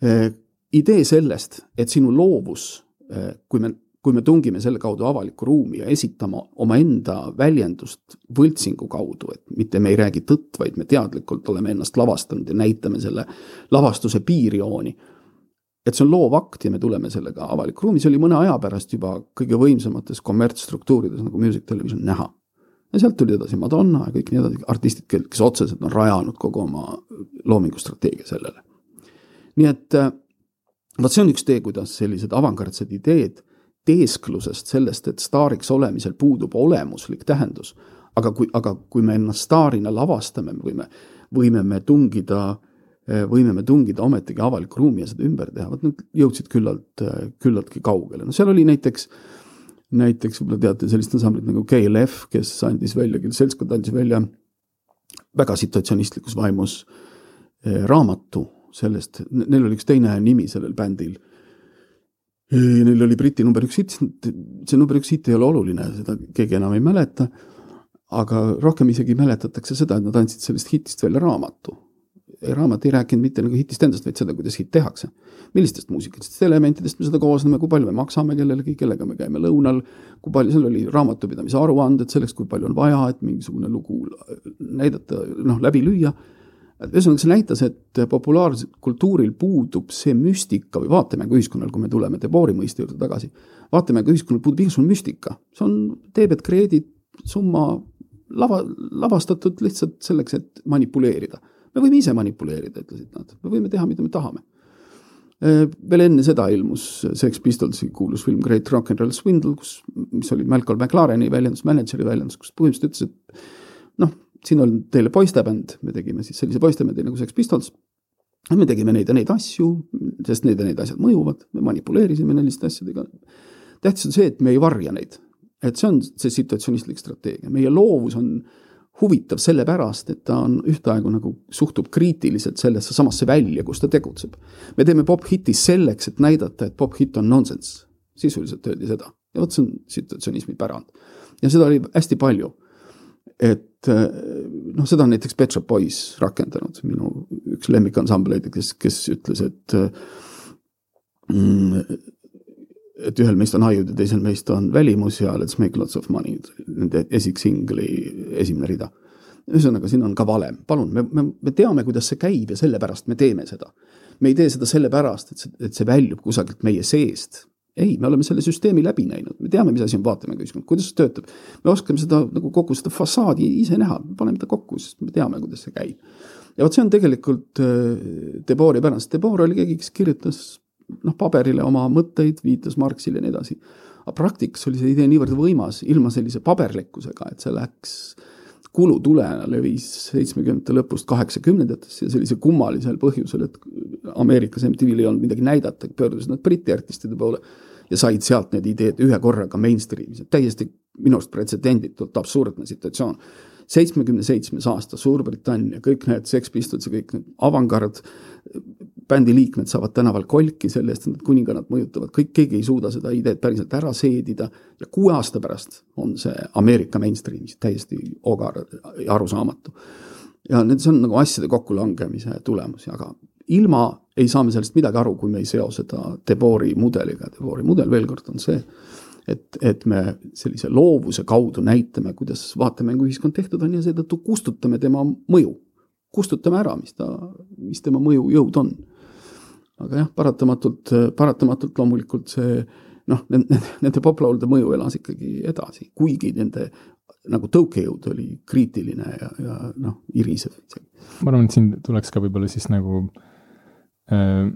[SPEAKER 2] eh, idee sellest, et sinu loovus eh,, kui me kui me tungime selle kaudu avalikku ruumi ja esitama omaenda väljendust võltsingu kaudu, et mitte me ei räägi tõtt, vaid me teadlikult oleme ennast lavastanud ja näitame selle lavastuse piirjooni. et see on loov akt ja me tuleme sellega avalikku ruumi, see oli mõne aja pärast juba kõige võimsamates kommertsstruktuurides nagu Music Television näha. Ja sealt tuli edasi Madonna ja kõik nii edasi, artistid, kes otseselt on rajanud kogu oma loomingustrateegia sellele. nii et äh, vot see on üks tee, kuidas sellised avangardsed ideed teesklusest, sellest, et staariks olemisel puudub olemuslik tähendus. aga kui, aga kui me ennast staarina lavastame, me võime, võime me tungida, võime me tungida ometigi avalikku ruumi ja seda ümber teha, vot nad jõudsid küllalt, küllaltki kaugele, no seal oli näiteks näiteks võib-olla teate sellist ansamblit nagu KLF, kes andis välja, kelle seltskond andis välja väga situatsionistlikus vaimus eh, raamatu sellest, neil oli üks teine nimi sellel bändil Neil oli Briti number üks hitt, see number üks hitt ei ole oluline, seda keegi enam ei mäleta. aga rohkem isegi mäletatakse seda, et nad andsid sellest hitist välja raamatu. Raamat ei rääkinud mitte nagu hitist endast, vaid seda, kuidas hitt tehakse. millistest muusikatest elementidest me seda koosneme, kui palju me maksame kellelegi, kellega me käime lõunal, kui palju, seal oli raamatupidamise aruanded selleks, kui palju on vaja, et mingisugune lugu näidata, noh, läbi lüüa ühesõnaga, see näitas, et populaarkultuuril puudub see müstika või vaatemänguühiskonnal, kui me tuleme Debori mõiste juurde tagasi, vaatemänguühiskonnal puudub igasugune müstika, see on debet, kreedit, summa lava, lavastatud lihtsalt selleks, et manipuleerida. Me võime ise manipuleerida, ütlesid nad, me võime teha, mida me tahame. veel enne seda ilmus Sex Pistolsi kuulus film Great Rock n Roll Swindle, kus, mis oli Malcolm McLareni väljendus, mänedžeri väljendus, kus põhimõtteliselt ütles, et noh, siin on teile poistebänd, me tegime siis sellise poistebändi nagu Sex Pistols. me tegime neid ja neid asju, sest need ja need asjad mõjuvad, me manipuleerisime selliste asjadega. tähtis on see, et me ei varja neid, et see on see situatsionistlik strateegia, meie loovus on huvitav sellepärast, et ta on ühtaegu nagu suhtub kriitiliselt sellesse samasse välja, kus ta tegutseb. me teeme pop-hiti selleks, et näidata, et pop-hitt on nonsense, sisuliselt öeldi seda ja vot see on situatsionismi pärand. ja seda oli hästi palju et noh, seda on näiteks Pet Shop Boys rakendanud, minu üks lemmikansambleid, kes, kes ütles, et mm, et ühel meist on haiud ja teisel meist on välimus ja let's make lots of money, nende esiksingli esimene rida. ühesõnaga, siin on ka valem, palun, me, me, me teame, kuidas see käib ja sellepärast me teeme seda. me ei tee seda sellepärast, et see, et see väljub kusagilt meie seest, ei, me oleme selle süsteemi läbi näinud, me teame, mis asi on vaatemänguühiskond, kuidas see töötab. me oskame seda nagu kogu seda fassaadi ise näha, paneme ta kokku, sest me teame, kuidas see käib. ja vot see on tegelikult äh, Debori pärand, Debor oli keegi, kes kirjutas noh, paberile oma mõtteid, viitas Marxile ja nii edasi. aga praktikas oli see idee niivõrd võimas, ilma sellise paberlikkusega, et see läks kulutulena levis seitsmekümnendate lõpust kaheksakümnendatesse ja sellise kummalisel põhjusel, et Ameerikas MTV-l ei olnud midagi näidata, pöördusid nad Briti artistide poole ja said sealt need ideed ühe korraga mainstream'is, et täiesti minu arust pretsedenditult absurdne situatsioon. seitsmekümne seitsmes aasta Suurbritannia, kõik need Sex Pistols ja kõik need avangard bändi liikmed saavad tänaval kolki selle eest, et nad kuningannat mõjutavad, kõik, keegi ei suuda seda ideed päriselt ära seedida ja kuue aasta pärast on see Ameerika mainstream'is täiesti ogar ja arusaamatu. ja need, see on nagu asjade kokkulangemise tulemus, aga ilma ei saa me sellest midagi aru, kui me ei seo seda Debori mudeliga, Debori mudel veel kord on see, et, et me sellise loovuse kaudu näitame, kuidas vaatemänguühiskond tehtud on ja seetõttu kustutame tema mõju. kustutame ära, mis ta, mis tema mõjujõud on. Aga jah, paratamatult, paratamatult loomulikult see noh, nende, nende poplaulude mõju elas ikkagi edasi, kuigi nende nagu tõukejõud oli kriitiline ja, ja noh, irisev
[SPEAKER 3] ma arvan, et siin tuleks ka võib-olla siis nagu äh,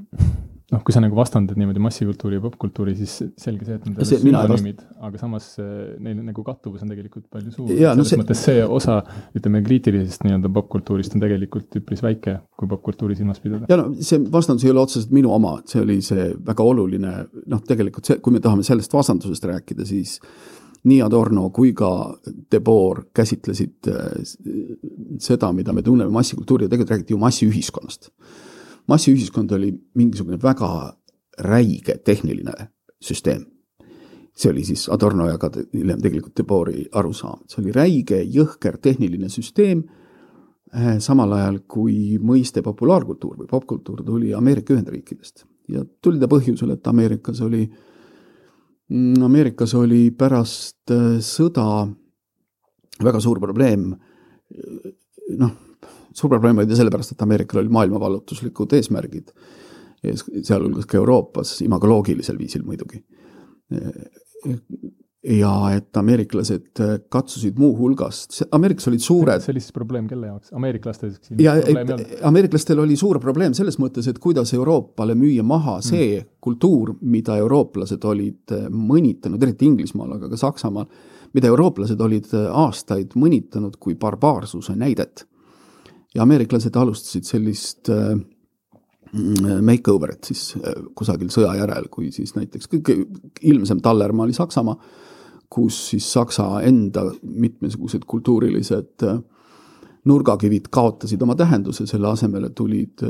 [SPEAKER 3] noh, kui sa nagu vastandad niimoodi massikultuuri ja popkultuuri, siis selge see, et need on sünonüümid, aga samas äh, neil nagu kattuvus on tegelikult palju suur. selles no see... mõttes see osa, ütleme, kriitilisest nii-öelda popkultuurist on tegelikult üpris väike, kui popkultuuri silmas pidada.
[SPEAKER 2] ja no see vastandus ei ole otseselt minu oma, et see oli see väga oluline, noh, tegelikult see, kui me tahame sellest vastandusest rääkida, siis nii Adorno kui ka Debord käsitlesid äh, seda, mida me tunneme massikultuuri ja tegelikult räägiti ju massiühiskonnast massiühiskond oli mingisugune väga räige tehniline süsteem. see oli siis Adorno ja ka hiljem tegelikult Debori arusaam, see oli räige, jõhker tehniline süsteem, eh, samal ajal kui mõiste populaarkultuur või popkultuur tuli Ameerika Ühendriikidest ja tuli ta põhjusel, et Ameerikas oli, mm, Ameerikas oli pärast eh, sõda väga suur probleem, noh suur probleem oli ta sellepärast, et Ameerikal olid maailmavallutuslikud eesmärgid, sealhulgas ka Euroopas, imagoloogilisel viisil muidugi. ja et ameeriklased katsusid muuhulgas, ameeriklased olid suured.
[SPEAKER 3] see oli siis probleem kelle jaoks, ameeriklastel?
[SPEAKER 2] ja ameeriklastel oli suur probleem selles mõttes, et kuidas Euroopale müüa maha mm. see mm. kultuur, mida eurooplased olid mõnitanud, eriti Inglismaal, aga ka Saksamaal, mida eurooplased olid aastaid mõnitanud kui barbaarsuse näidet ja ameeriklased alustasid sellist äh, makeover'it siis äh, kusagil sõja järel, kui siis näiteks kõige ilmsem tallermaa oli Saksamaa, kus siis Saksa enda mitmesugused kultuurilised äh, nurgakivid kaotasid oma tähenduse, selle asemele tulid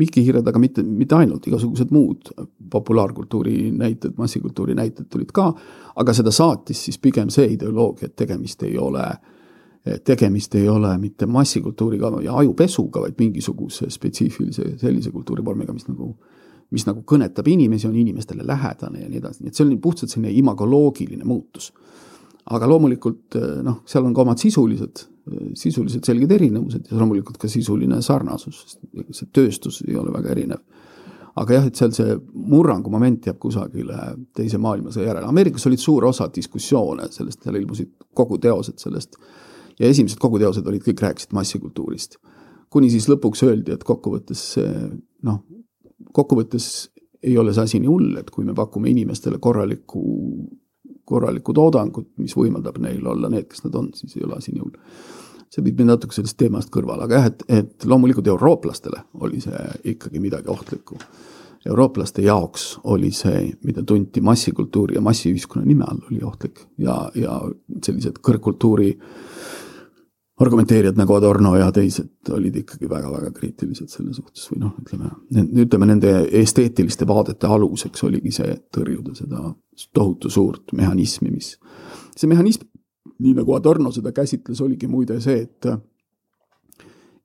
[SPEAKER 2] mikihiired, aga mitte, mitte ainult, igasugused muud populaarkultuuri näited, massikultuuri näited tulid ka, aga seda saatis siis pigem see ideoloogia, et tegemist ei ole äh, tegemist ei ole mitte massikultuuriga ja ajupesuga, vaid mingisuguse spetsiifilise sellise kultuurivormiga, mis nagu, mis nagu kõnetab inimesi, on inimestele lähedane ja nii edasi, nii et see on puhtalt selline imagoloogiline muutus. aga loomulikult noh, seal on ka omad sisulised, sisulised selged erinevused ja loomulikult ka sisuline sarnasus, sest see tööstus ei ole väga erinev aga jah, et seal see murrangu moment jääb kusagile teise maailmasõja järele. Ameerikas olid suur osa diskussioone sellest, seal ilmusid kogu teosed sellest ja esimesed koguteosed olid, kõik rääkisid massikultuurist. kuni siis lõpuks öeldi, et kokkuvõttes noh, kokkuvõttes ei ole see asi nii hull, et kui me pakume inimestele korralikku, korralikku toodangut, mis võimaldab neil olla need, kes nad on, siis ei ole asi nii hull. see viib mind natuke sellest teemast kõrvale, aga jah, et, et loomulikult eurooplastele oli see ikkagi midagi ohtlikku eurooplaste jaoks oli see, mida tunti massikultuuri ja massiühiskonna nime all, oli ohtlik. Ja, ja sellised kõrgkultuuri argumenteerijad nagu Adorno ja teised olid ikkagi väga-väga kriitilised selle suhtes või noh, ütleme, ütleme nende esteetiliste vaadete aluseks oligi see, et tõrjuda seda tohutu suurt mehhanismi, mis, see mehhanism, nii nagu Adorno seda käsitles, oligi muide see, et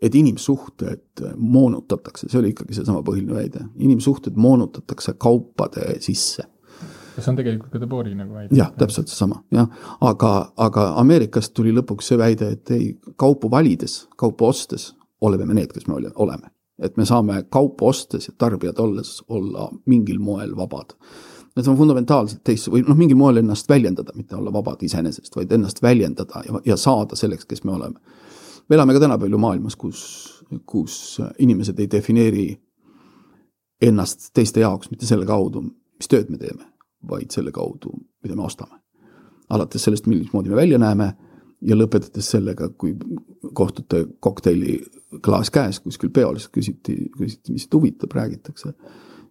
[SPEAKER 2] et inimsuhted moonutatakse, see oli ikkagi seesama põhiline väide, inimsuhted moonutatakse kaupade sisse
[SPEAKER 3] see on tegelikult ka Debori nagu väide.
[SPEAKER 2] jah, täpselt seesama, jah. aga, aga Ameerikast tuli lõpuks see väide, et ei, kaupu valides, kaupu ostes oleme me need, kes me oleme. et me saame kaupu ostes ja tarbijad olles olla mingil moel vabad. Need on fundamentaalselt teist või noh, mingil moel ennast väljendada, mitte olla vabad iseenesest, vaid ennast väljendada ja, ja saada selleks, kes me oleme. Me elame ka tänapäeval ju maailmas, kus, kus inimesed ei defineeri ennast teiste jaoks mitte selle kaudu, mis tööd me teeme, vaid selle kaudu, mida me ostame. alates sellest, millismoodi me välja näeme ja lõpetades sellega, kui kohtute kokteiliklaas käes kuskil peol, siis küsiti, küsiti, mis teid huvitab, räägitakse.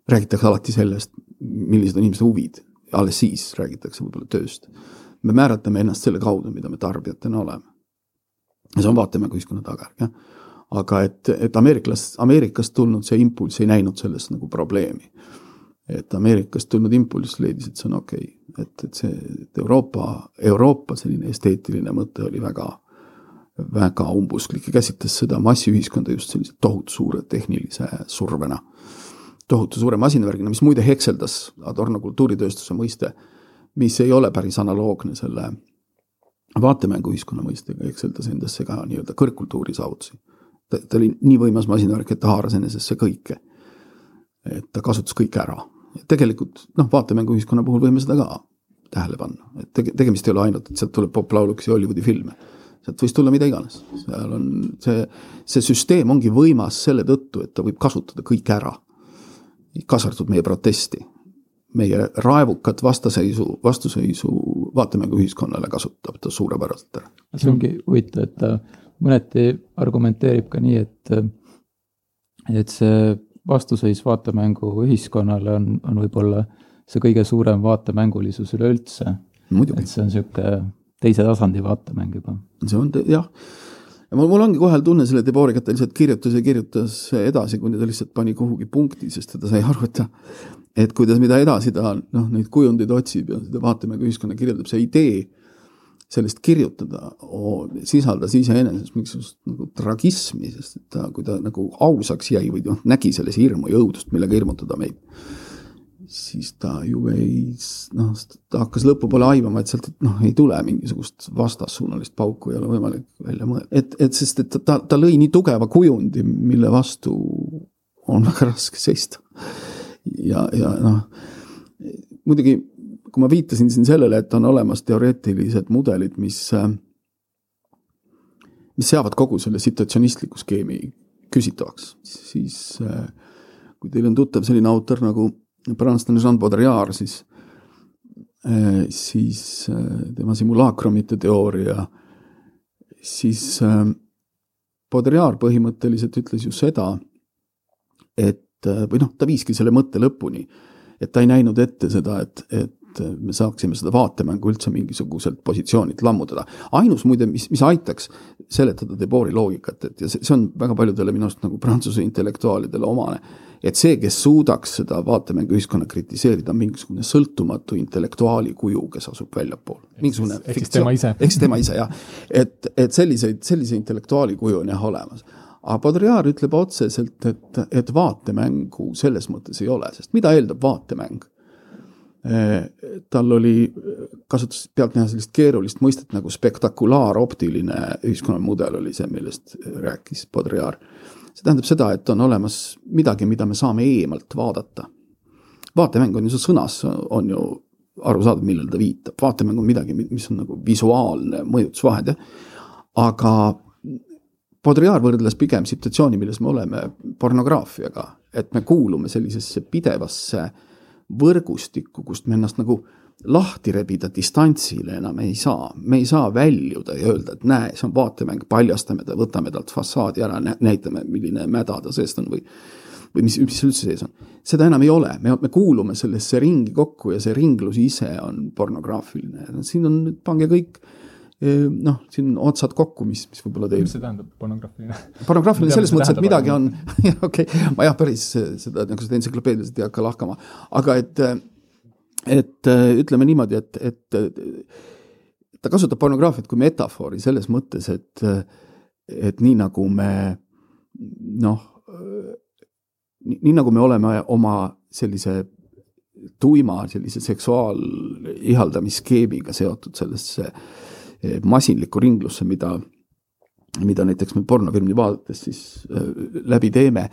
[SPEAKER 2] räägitakse alati sellest, millised on inimeste huvid, alles siis räägitakse võib-olla tööst. me määratleme ennast selle kaudu, mida me tarbijatena oleme. Ja see on vaatemängu ühiskonna tagajärg, jah. aga et, et ameeriklas, Ameerikast tulnud see impulss ei näinud selles nagu probleemi et Ameerikast tulnud impulss leidis, et see on okei okay., et, et see, et Euroopa, Euroopa selline esteetiline mõte oli väga, väga umbusklik ja käsitles seda massiühiskonda just sellise tohutu suure tehnilise survena. tohutu suure masinavärgina, mis muide hekseldas Adorno kultuuritööstuse mõiste, mis ei ole päris analoogne selle vaatemänguühiskonna mõistega, hekseldas endasse ka nii-öelda kõrgkultuuri saavutusi. ta, ta oli nii võimas masinavärk, et ta haaras enesesse kõike. et ta kasutas kõike ära tegelikult noh, vaatemänguühiskonna puhul võime seda ka tähele panna, et tege-, tegemist ei ole ainult, et sealt tuleb poplauluks ja Hollywoodi filme. sealt võis tulla mida iganes, seal on see, see süsteem ongi võimas selle tõttu, et ta võib kasutada kõike ära. kaasa arvatud meie protesti, meie raevukat vastaseisu, vastuseisu vaatemänguühiskonnale kasutab ta suurepäraselt ära.
[SPEAKER 4] see ongi huvitav, et ta mõneti argumenteerib ka nii, et, et see vastuseis vaatemängu ühiskonnale on, on võib-olla see kõige suurem vaatemängulisus üleüldse. et see on niisugune teise tasandi vaatemäng juba.
[SPEAKER 2] see on jah, ja mul, mul ongi kohe tunne selle Deboriga, et ta lihtsalt kirjutas ja kirjutas edasi, kuni ta lihtsalt pani kuhugi punkti, sest ta sai aru, et ta, et kuidas, mida edasi ta noh, neid kujundeid otsib ja seda vaatemängu ühiskonna kirjeldab, see idee sellest kirjutada sisaldas iseenesest mingisugust nagu tragismi, sest et ta, kui ta nagu ausaks jäi või noh, nägi selles hirmu ja õudust, millega hirmutada meid, siis ta ju ei, noh, ta hakkas lõpupoole aimama, et sealt noh, ei tule mingisugust vastassuunalist pauku, ei ole võimalik välja mõelda, et, et sest, et ta, ta lõi nii tugeva kujundi, mille vastu on väga raske seista. Ja, ja noh, muidugi kui ma viitasin siin sellele, et on olemas teoreetilised mudelid, mis, mis seavad kogu selle situatsionistliku skeemi küsitavaks, siis kui teil on tuttav selline autor nagu prantslane Jean Baudrillard, siis, siis tema simulaakrumite teooria, siis Baudrillard põhimõtteliselt ütles ju seda, et või noh, ta viiski selle mõtte lõpuni, et ta ei näinud ette seda, et, et et me saaksime seda vaatemängu üldse mingisuguselt positsioonilt lammutada. ainus muide, mis, mis aitaks seletada Debori loogikat, et ja see, see on väga paljudele minu arust nagu prantsuse intellektuaalidele omane, et see, kes suudaks seda vaatemänguühiskonna kritiseerida, on mingisugune sõltumatu intellektuaali kuju, kes asub väljapool. mingisugune
[SPEAKER 3] ehk siis tema ise.
[SPEAKER 2] ehk siis tema ise jah, et, et selliseid, sellise intellektuaali kuju on jah olemas aga Baudrillard ütleb otseselt, et, et vaatemängu selles mõttes ei ole, sest mida eeldab vaatemäng? tal oli, kasutas pealtnäha sellist keerulist mõistet nagu spektakulaaroptiline ühiskonnamudel oli see, millest rääkis Baudrillard. see tähendab seda, et on olemas midagi, mida me saame eemalt vaadata. vaatemäng on ju, see sõnas on ju arusaadav, millele ta viitab, vaatemäng on midagi, mis on nagu visuaalne mõjutusvahend, jah. aga Baudrillard võrdles pigem situatsiooni, milles me oleme pornograafiaga, et me kuulume sellisesse pidevasse võrgustikku, kust me ennast nagu lahti rebida distantsile enam ei saa, me ei saa väljuda ja öelda, et näe, see on vaatemäng, paljastame ta, võtame talt fassaadi ära, näitame, milline mäda ta seest on või või mis, mis üldse sees on. seda enam ei ole, me, me kuulume sellesse ringi kokku ja see ringlus ise on pornograafiline, siin on pange kõik noh, siin otsad kokku, mis, mis võib-olla teil.
[SPEAKER 3] mis see tähendab, pornograafiline?
[SPEAKER 2] pornograafiline selles mõttes, et midagi on, okei ma jah, päris seda nagu seda entsüklopeediliselt ei hakka lahkama, aga et, et ütleme niimoodi, et, et ta kasutab pornograafiat kui metafoori selles mõttes, et, et nii nagu me noh, nii nagu me oleme oma sellise tuima sellise seksuaalihaldamisskeemiga seotud sellesse äh, masinlikku ringlusse, mida, mida näiteks me pornofilmi vaadates siis äh, läbi teeme,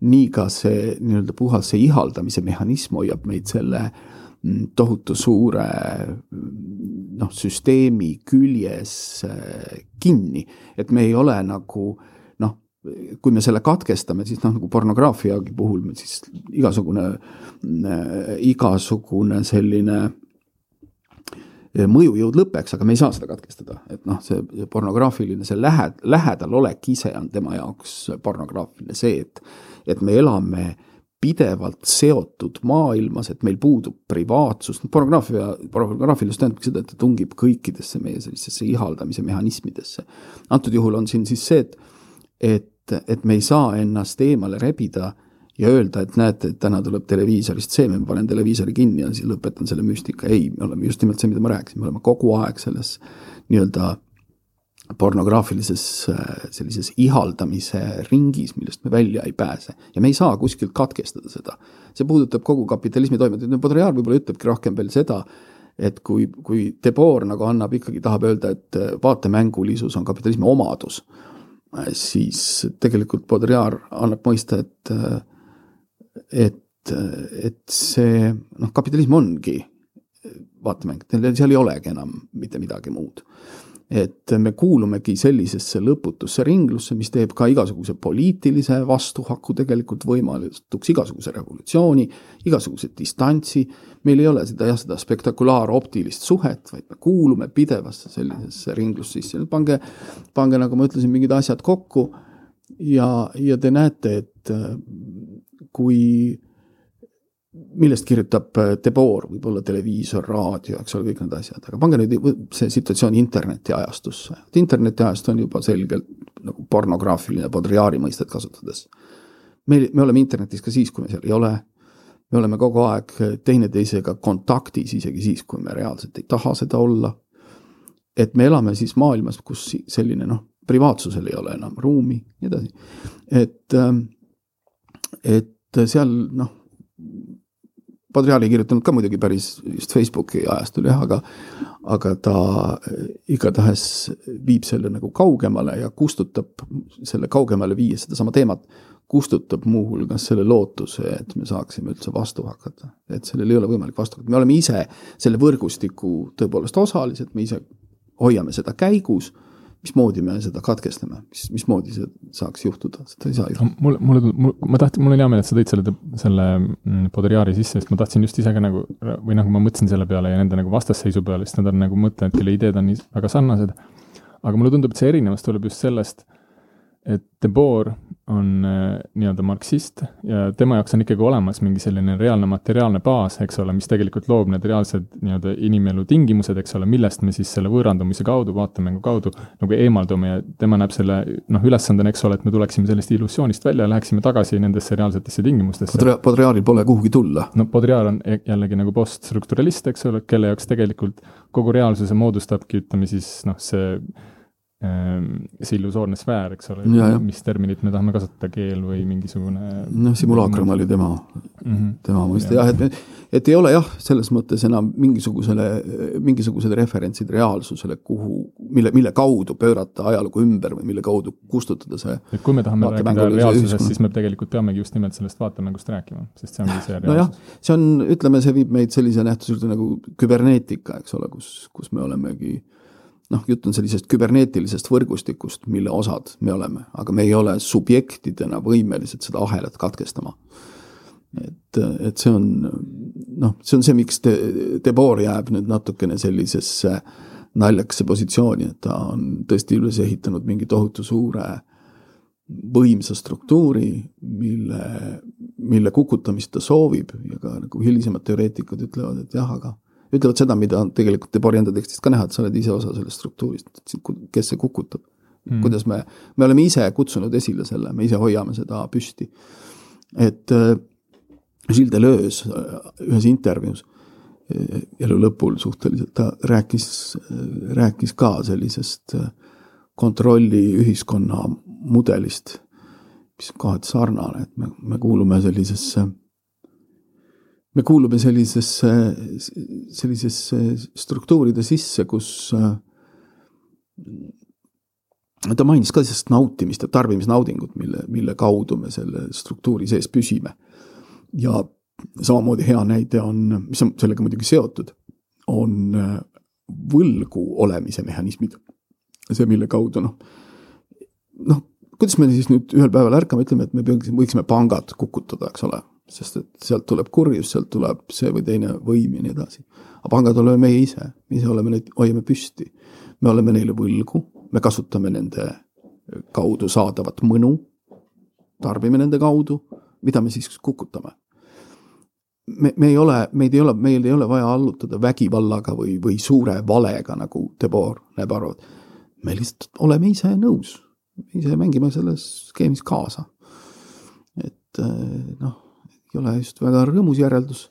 [SPEAKER 2] nii ka see nii-öelda puhas see ihaldamise mehhanism hoiab meid selle mm, tohutu suure noh, süsteemi küljes äh, kinni, et me ei ole nagu noh, kui me selle katkestame, siis noh, nagu pornograafiagi puhul siis igasugune, äh, igasugune selline mõjujõud lõpeks, aga me ei saa seda katkestada, et noh, see pornograafiline, see lähe, lähedal olek ise on tema jaoks pornograafiline, see, et, et me elame pidevalt seotud maailmas, et meil puudub privaatsus, pornograafia, pornograafilis tähendabki seda, et ta tungib kõikidesse meie sellisesse ihaldamise mehhanismidesse. antud juhul on siin siis see, et, et, et me ei saa ennast eemale rebida ja öelda, et näete, et täna tuleb televiisorist see, ma panen televiisori kinni ja siis lõpetan selle müstika, ei, me oleme just nimelt see, mida ma rääkisin, me oleme kogu aeg selles nii-öelda pornograafilises sellises ihaldamise ringis, millest me välja ei pääse. ja me ei saa kuskilt katkestada seda. see puudutab kogu kapitalismi toimet, Baudrillard võib-olla ütlebki rohkem veel seda, et kui, kui Debord nagu annab ikkagi, tahab öelda, et vaatemängulisus on kapitalismi omadus, siis tegelikult Baudrillard annab mõista, et et, et see noh, kapitalism ongi vaatemäng, seal ei olegi enam mitte midagi muud. et me kuulumegi sellisesse lõputusse ringlusse, mis teeb ka igasuguse poliitilise vastuhaku tegelikult võimalikuks, igasuguse revolutsiooni, igasuguse distantsi, meil ei ole seda jah, seda spektakulaaroptilist suhet, vaid me kuulume pidevasse sellisesse ringlusse sisse, pange, pange, nagu ma ütlesin, mingid asjad kokku ja, ja te näete, et kui millest kirjutab äh, Debord, võib-olla televiisor, raadio, eks ole, kõik need asjad, aga pange nüüd see situatsioon internetiajastusse. internetiajastu on juba selgelt nagu pornograafiline Baudrillardi mõistet kasutades. meil, me oleme internetis ka siis, kui me seal ei ole. me oleme kogu aeg teineteisega kontaktis, isegi siis, kui me reaalselt ei taha seda olla. et me elame siis maailmas, kus selline noh, privaatsusel ei ole enam ruumi, nii edasi. et, ähm, et seal noh, Padrial ei kirjutanud ka muidugi päris just Facebooki ajastul jah, aga, aga ta igatahes viib selle nagu kaugemale ja kustutab selle kaugemale viies sedasama teemat, kustutab muuhulgas selle lootuse, et me saaksime üldse vastu hakata. et sellel ei ole võimalik vastu hakata, me oleme ise selle võrgustiku tõepoolest osalised, me ise hoiame seda käigus mismoodi me seda katkestame, mis, mismoodi see saaks juhtuda, seda ei saa juhtuda.
[SPEAKER 3] mulle, mulle, mul, ma tahtsin, mul on hea meel, et sa tõid selle, selle mm, Baudrillardi sisse, sest ma tahtsin just ise ka nagu, või nagu ma mõtlesin selle peale ja nende nagu vastasseisu peale, sest nad on nagu mõtlenud, kelle ideed on nii väga sarnased. aga mulle tundub, et see erinevus tuleb just sellest, et Debord on äh, nii-öelda marksist ja tema jaoks on ikkagi olemas mingi selline reaalne materiaalne baas, eks ole, mis tegelikult loob need reaalsed nii-öelda inimelu tingimused, eks ole, millest me siis selle võõrandumise kaudu, vaatemängu kaudu nagu eemaldume ja tema näeb selle noh, ülesandena, eks ole, et me tuleksime sellest illusioonist välja ja läheksime tagasi nendesse reaalsetesse tingimustesse.
[SPEAKER 2] Baudrillardil pole kuhugi tulla.
[SPEAKER 3] no Baudrillard on e-, jällegi nagu poststrukturalist, eks ole, kelle jaoks tegelikult kogu reaalsuse moodustabki, ütleme siis noh, see see illusoorne sfäär, eks ole, mis terminit me tahame kasutada, keel või mingisugune.
[SPEAKER 2] noh, simulaakrum oli tema mm, -hmm. tema mõiste jah, et, et ei ole jah, selles mõttes enam mingisugusele, mingisugused referentsid reaalsusele, kuhu, mille, mille kaudu pöörata ajalugu ümber või mille kaudu kustutada see.
[SPEAKER 3] et kui me tahame rääkida reaalsusest, siis me tegelikult peamegi just nimelt sellest vaatemängust rääkima, sest see ongi see reaalsus. nojah,
[SPEAKER 2] see on, ütleme, see viib meid sellise nähtuse juurde nagu küberneetika, eks ole, kus, kus me olemegi noh, jutt on sellisest küberneetilisest võrgustikust, mille osad me oleme, aga me ei ole subjektidena võimelised seda ahelat katkestama. et, et see on noh, see on see, miks De, Debord jääb nüüd natukene sellisesse naljakasse positsiooni, et ta on tõesti üles ehitanud mingi tohutu suure võimsa struktuuri, mille, mille kukutamist ta soovib ja ka nagu hilisemad teoreetikud ütlevad, et jah, aga ütlevad seda, mida on tegelikult Debori enda tekstist ka näha, et sa oled ise osa sellest struktuurist, kes see kukutab mm.. kuidas me, me oleme ise kutsunud esile selle, me ise hoiame seda püsti. et äh, Gilles Deleuze äh, ühes intervjuus äh, elu lõpul suhteliselt, ta rääkis, rääkis ka sellisest kontrolliühiskonna mudelist, mis on kohati sarnane, et me, me kuulume sellisesse me kuulume sellisesse, sellisesse struktuuride sisse, kus äh, ta mainis ka sellist nautimist ja tarbimisnaudingut, mille, mille kaudu me selle struktuuri sees püsime. ja samamoodi hea näide on, mis on sellega muidugi seotud, on äh, võlgu olemise mehhanismid. see, mille kaudu noh, noh, kuidas me siis nüüd ühel päeval ärkame, ütleme, et me peaksime, võiksime pangad kukutada, eks ole, sest et sealt tuleb kurjus, sealt tuleb see või teine võim ja nii edasi. aga pangad oleme meie ise, me ise oleme neid, hoiame püsti. me oleme neile võlgu, me kasutame nende kaudu saadavat mõnu, tarbime nende kaudu, mida me siis kukutame me, me ei ole, meid ei ole, meil ei ole vaja allutada vägivallaga või, või suure valega, nagu Debord näeb aru. me lihtsalt oleme ise nõus, ise mängime selles skeemis kaasa. et eh, noh, ei ole just väga rõõmus järeldus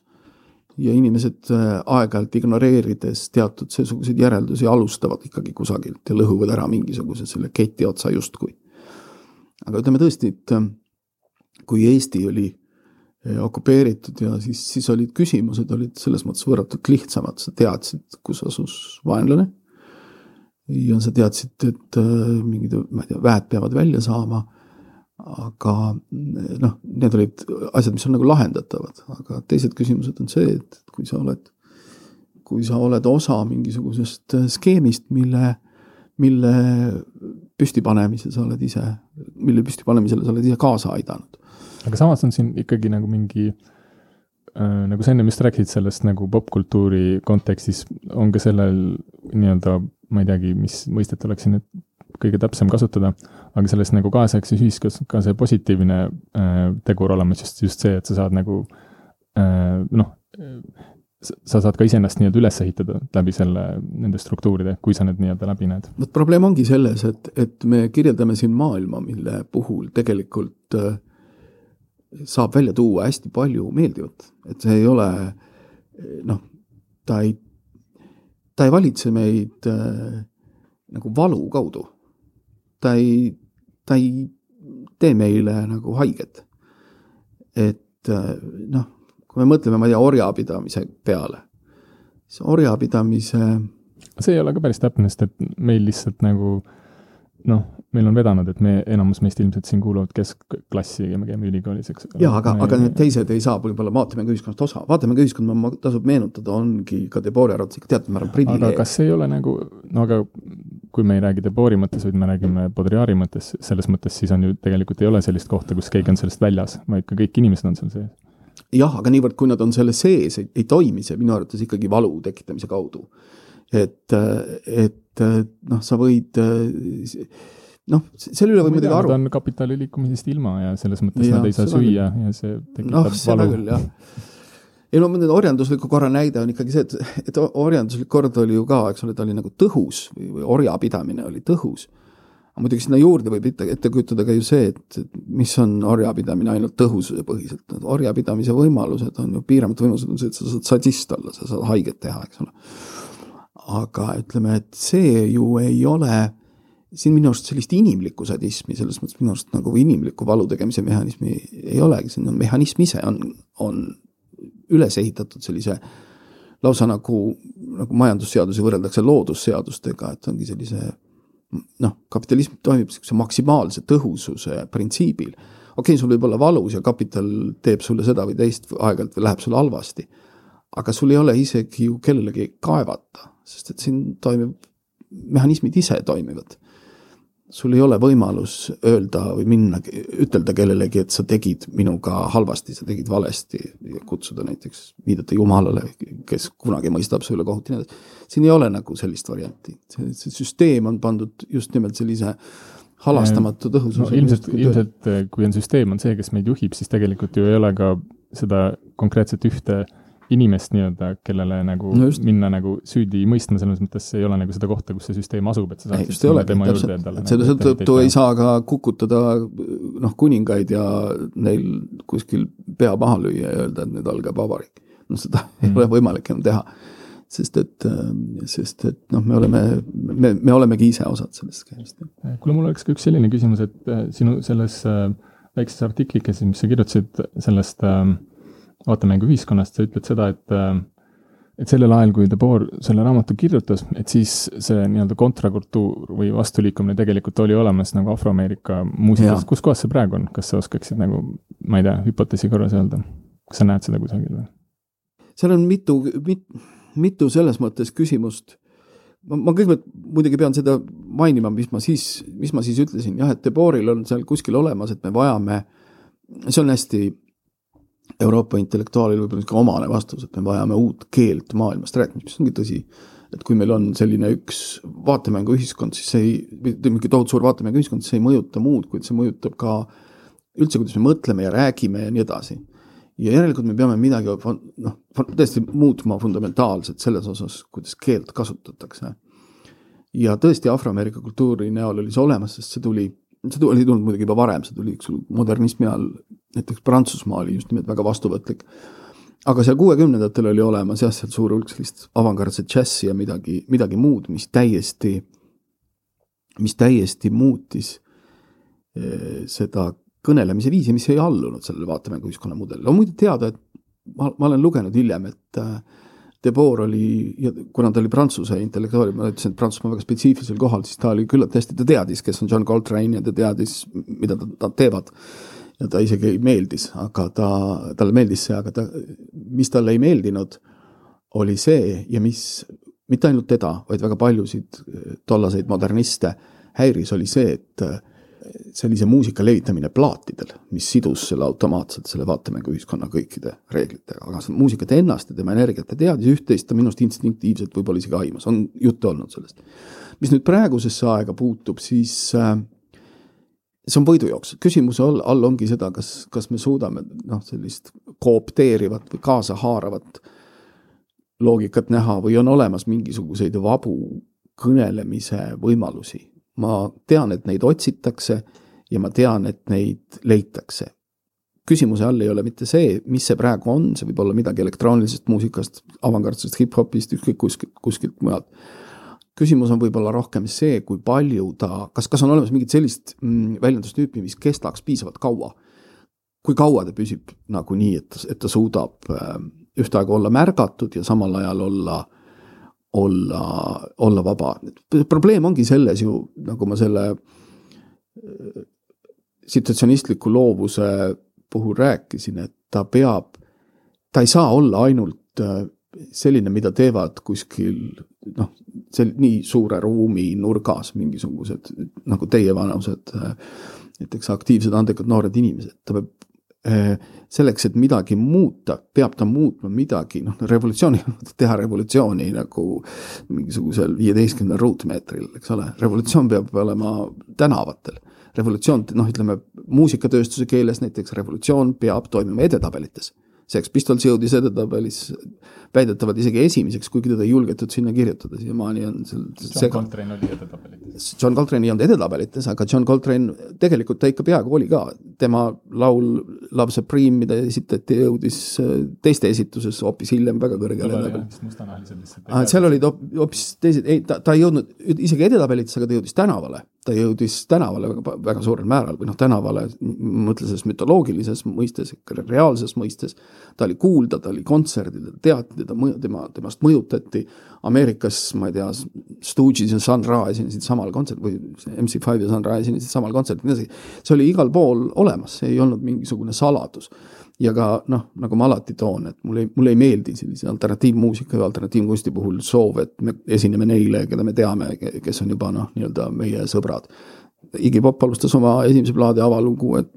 [SPEAKER 2] ja inimesed eh, aeg-ajalt ignoreerides teatud seesuguseid järeldusi alustavad ikkagi kusagilt ja lõhuvad ära mingisuguse selle keti otsa justkui. aga ütleme tõesti, et eh, kui Eesti oli okupeeritud ja siis, siis olid küsimused olid selles mõttes võrratult lihtsamad, sa teadsid, kus asus vaenlane. ja sa teadsid, et äh, mingid, ma ei tea, väed peavad välja saama. Aga noh, need olid asjad, mis on nagu lahendatavad, aga teised küsimused on see, et kui sa oled, kui sa oled osa mingisugusest skeemist, mille, mille püstipanemise sa oled ise, mille püstipanemisele sa oled ise kaasa aidanud.
[SPEAKER 3] Aga samas on siin ikkagi nagu mingi äh, nagu sa ennem just rääkisid sellest nagu popkultuuri kontekstis, on ka sellel nii-öelda, ma ei teagi, mis mõistet oleks siin nüüd kõige täpsem kasutada, aga selles nagu kaasaegses ühiskonnas ka see positiivne äh, tegur olemas, just, just see, et sa saad nagu äh, noh, sa saad ka iseennast nii-öelda üles ehitada läbi selle, nende struktuuride, kui sa need nii-öelda läbi näed.
[SPEAKER 2] vot probleem ongi selles, et, et me kirjeldame siin maailma, mille puhul tegelikult äh, saab välja tuua hästi palju meeldivat, et see ei ole noh, ta ei, ta ei valitse meid äh, nagu valu kaudu. Ta ei, ta ei tee meile nagu haiget. et äh, noh, kui me mõtleme, ma ei tea, orjapidamise peale, siis orjapidamise
[SPEAKER 3] see ei ole ka päris täpne, sest et meil lihtsalt nagu noh, meil on vedanud, et me, enamus meist ilmselt siin kuuluvad keskklassi ja me käime ülikoolis, eks.
[SPEAKER 2] jaa, aga, aga need teised ei saa võib-olla vaatemängu ühiskonnast osa, vaatemängu ühiskond, tasub meenutada, ongi ka Debori arvates ikka teatud määral privileeg.
[SPEAKER 3] aga kas ei ole nagu, no aga kui me ei räägi Debori mõttes, vaid me räägime Baudrillardi mõttes, selles mõttes siis on ju tegelikult ei ole sellist kohta, kus keegi on sellest väljas, vaid ka kõik inimesed on seal sees.
[SPEAKER 2] jah, aga niivõrd, kui nad on selle sees, ei toimi see minu arvates ikkagi valu tekitamise kaudu. et, et noh, sa võid noh, selle üle võib muidugi aru.
[SPEAKER 3] Nad on kapitali liikumisest ilma ja selles mõttes ja, nad ei saa süüa küll. ja see tekitab no, valu.
[SPEAKER 2] küll, jah. ei no nüüd orjandusliku korra näide on ikkagi see, et, et orjanduslik kord oli ju ka, eks ole, ta oli nagu tõhus või, või orjapidamine oli tõhus. aga muidugi sinna juurde võib ette, ette kujutada ka ju see, et mis on orjapidamine ainult tõhususe põhiselt, orjapidamise võimalused on ju, piiramatu võimalused on see, et sa saad sadist olla, sa saad haiget teha, eks ole. aga ütleme, et see ju ei ole siin minu arust sellist inimlikku sadismi, selles mõttes minu arust nagu inimliku valu tegemise mehhanismi ei olegi, see on mehhanism ise on, on üles ehitatud sellise lausa nagu, nagu majandusseadusi võrreldakse loodusseadustega, et ongi sellise noh, kapitalism toimib niisuguse maksimaalse tõhususe printsiibil. okei okay,, sul võib olla valus ja kapital teeb sulle seda või teist aeg-ajalt või läheb sul halvasti, aga sul ei ole isegi ju kellelegi kaevata, sest et siin toimib, mehhanismid ise toimivad sul ei ole võimalus öelda või minna, ütelda kellelegi, et sa tegid minuga halvasti, sa tegid valesti ja kutsuda näiteks, viidata Jumalale, kes kunagi mõistab su üle kohut ja nii edasi. siin ei ole nagu sellist varianti, see, see süsteem on pandud just nimelt sellise halastamatu tõhususe
[SPEAKER 3] no, ilmselt, ilmselt kui on süsteem, on see, kes meid juhib, siis tegelikult ju ei ole ka seda konkreetset ühte äh, inimest nii-öelda, kellele nagu no just. minna nagu süüdi mõistma, selles mõttes ei ole nagu seda kohta, kus see süsteem asub, et sa saad
[SPEAKER 2] just ei olegi, täpselt, et selle nagu tõttu ei saa ka kukutada noh, kuningaid ja neil kuskil pea maha lüüa ja öelda, et nüüd algab vabariik. noh, seda mm. ei ole võimalik enam teha. sest et, sest et noh, me oleme, me, me olemegi ise osad sellest skeemist.
[SPEAKER 3] kuule, mul oleks ka üks selline küsimus, et äh, sinu selles äh, väikses artiklikes, mis sa kirjutasid sellest äh, vaatemängu ühiskonnast, sa ütled seda, et äh, et sellel ajal, kui Debord selle raamatu kirjutas, et siis see nii-öelda kontrakultuur või vastuliikumine tegelikult oli olemas nagu Afro-Ameerika muusikas, kus kohas see praegu on, kas sa oskaksid nagu, ma ei tea, hüpoteesi korras öelda? kas sa näed seda kusagil või?
[SPEAKER 2] seal on mitu mit,, mitu selles mõttes küsimust. ma, ma kõigepealt muidugi pean seda mainima, mis ma siis, mis ma siis ütlesin, jah, et Deboril on seal kuskil olemas, et me vajame, see on hästi Euroopa intellektuaalil võib-olla niisugune omane vastus, et me vajame uut keelt maailmast rääkimist, mis ongi tõsi. et kui meil on selline üks vaatemänguühiskond, siis see ei, mingi tohutu suur vaatemänguühiskond, see ei mõjuta muud, kuid see mõjutab ka üldse, kuidas me mõtleme ja räägime ja nii edasi. ja järelikult me peame midagi noh, tõesti muutma fundamentaalselt selles osas, kuidas keelt kasutatakse. ja tõesti, afroameerika kultuuri näol oli see olemas, sest see tuli, see oli tulnud muidugi juba varem, see tuli, eks ole, modernismi all, näiteks Prantsusmaa oli just nimelt väga vastuvõtlik aga seal kuuekümnendatel oli olemas jah, seal suur hulk sellist avangardset džässi ja midagi, midagi muud, mis täiesti, mis täiesti muutis eh, seda kõnelemise viisi, mis ei allunud sellele vaatemänguühiskonna mudelile. on muide teada, et ma, ma olen lugenud hiljem, et äh, Debord oli, kuna ta oli prantsuse intellektuaal, ma ütlesin, et Prantsusmaa väga spetsiifilisel kohal, siis ta oli küllalt hästi, ta teadis, kes on John Coltrane ja ta teadis, mida nad teevad ja ta isegi meeldis, aga ta, talle meeldis see, aga ta, mis talle ei meeldinud, oli see ja mis mitte ainult teda, vaid väga paljusid tollaseid moderniste häiris, oli see, et sellise muusika levitamine plaatidel, mis sidus selle automaatselt selle vaatemänguühiskonna kõikide reeglitega, aga seda muusikat ennast ja tema energiat ta teadis, üht-teist ta minu arust instinktiivselt võib-olla isegi aimas, on juttu olnud sellest. mis nüüd praegusesse aega puutub, siis äh, see on võidujooks, küsimuse all, all ongi seda, kas, kas me suudame noh, sellist koopteerivat või kaasahaaravat loogikat näha või on olemas mingisuguseid vabu kõnelemise võimalusi. ma tean, et neid otsitakse ja ma tean, et neid leitakse. küsimuse all ei ole mitte see, mis see praegu on, see võib olla midagi elektroonilisest muusikast, avangardsest hip-hopist, ükskõik kuskilt, kuskilt mujalt küsimus on võib-olla rohkem see, kui palju ta, kas, kas on olemas mingit sellist mm, väljendustüüpi, mis kestaks piisavalt kaua. kui kaua ta püsib nagu nii, et, et ta suudab äh, ühtaegu olla märgatud ja samal ajal olla, olla, olla vaba. probleem ongi selles ju, nagu ma selle äh, situatsionistliku loovuse puhul rääkisin, et ta peab, ta ei saa olla ainult äh, selline, mida teevad kuskil noh, sel-, nii suure ruumi nurgas mingisugused nagu teievanused näiteks aktiivsed andekad noored inimesed, ta peab eh, selleks, et midagi muuta, peab ta muutma midagi, noh, revolutsiooni, teha revolutsiooni nagu mingisugusel viieteistkümnendal ruutmeetril, eks ole, revolutsioon peab olema tänavatel. revolutsioon, noh, ütleme muusikatööstuse keeles näiteks revolutsioon peab toimuma edetabelites Sex Pistols jõudis edetabelis väidetavalt isegi esimeseks, kuigi teda ei julgetud sinna kirjutada, siiamaani on seal
[SPEAKER 3] John sega... Coltrane oli edetabelites.
[SPEAKER 2] John Coltrane ei olnud edetabelites, aga John Coltrane tegelikult ta ikka peaaegu oli ka, tema laul Love Supreme, mida esitati, jõudis äh, teiste esituses hoopis hiljem väga kõrgele
[SPEAKER 3] edetabelisse.
[SPEAKER 2] seal olid hoopis teised, ei ta, ta ei jõudnud isegi edetabelitesse, aga ta jõudis tänavale ta jõudis tänavale väga, väga suurel määral või noh, tänavale, mõtle selles mütoloogilises mõistes, reaalses mõistes, ta oli kuulda, ta oli kontserdil, teati teda, tema, temast mõjutati, Ameerikas, ma ei tea, Stooges ja Sun Ra esinesid samal kontserdil või MC5 ja Sun Ra esinesid samal kontserdil, nii edasi, see oli igal pool olemas, see ei olnud mingisugune saladus ja ka noh, nagu ma alati toon, et mulle mulle ei meeldi sellise alternatiivmuusika ja alternatiivkunsti puhul soov, et me esineme neile, keda me teame, kes on juba noh, nii-öelda meie sõbrad. Iggy Pop alustas oma esimese plaadi avalugu, et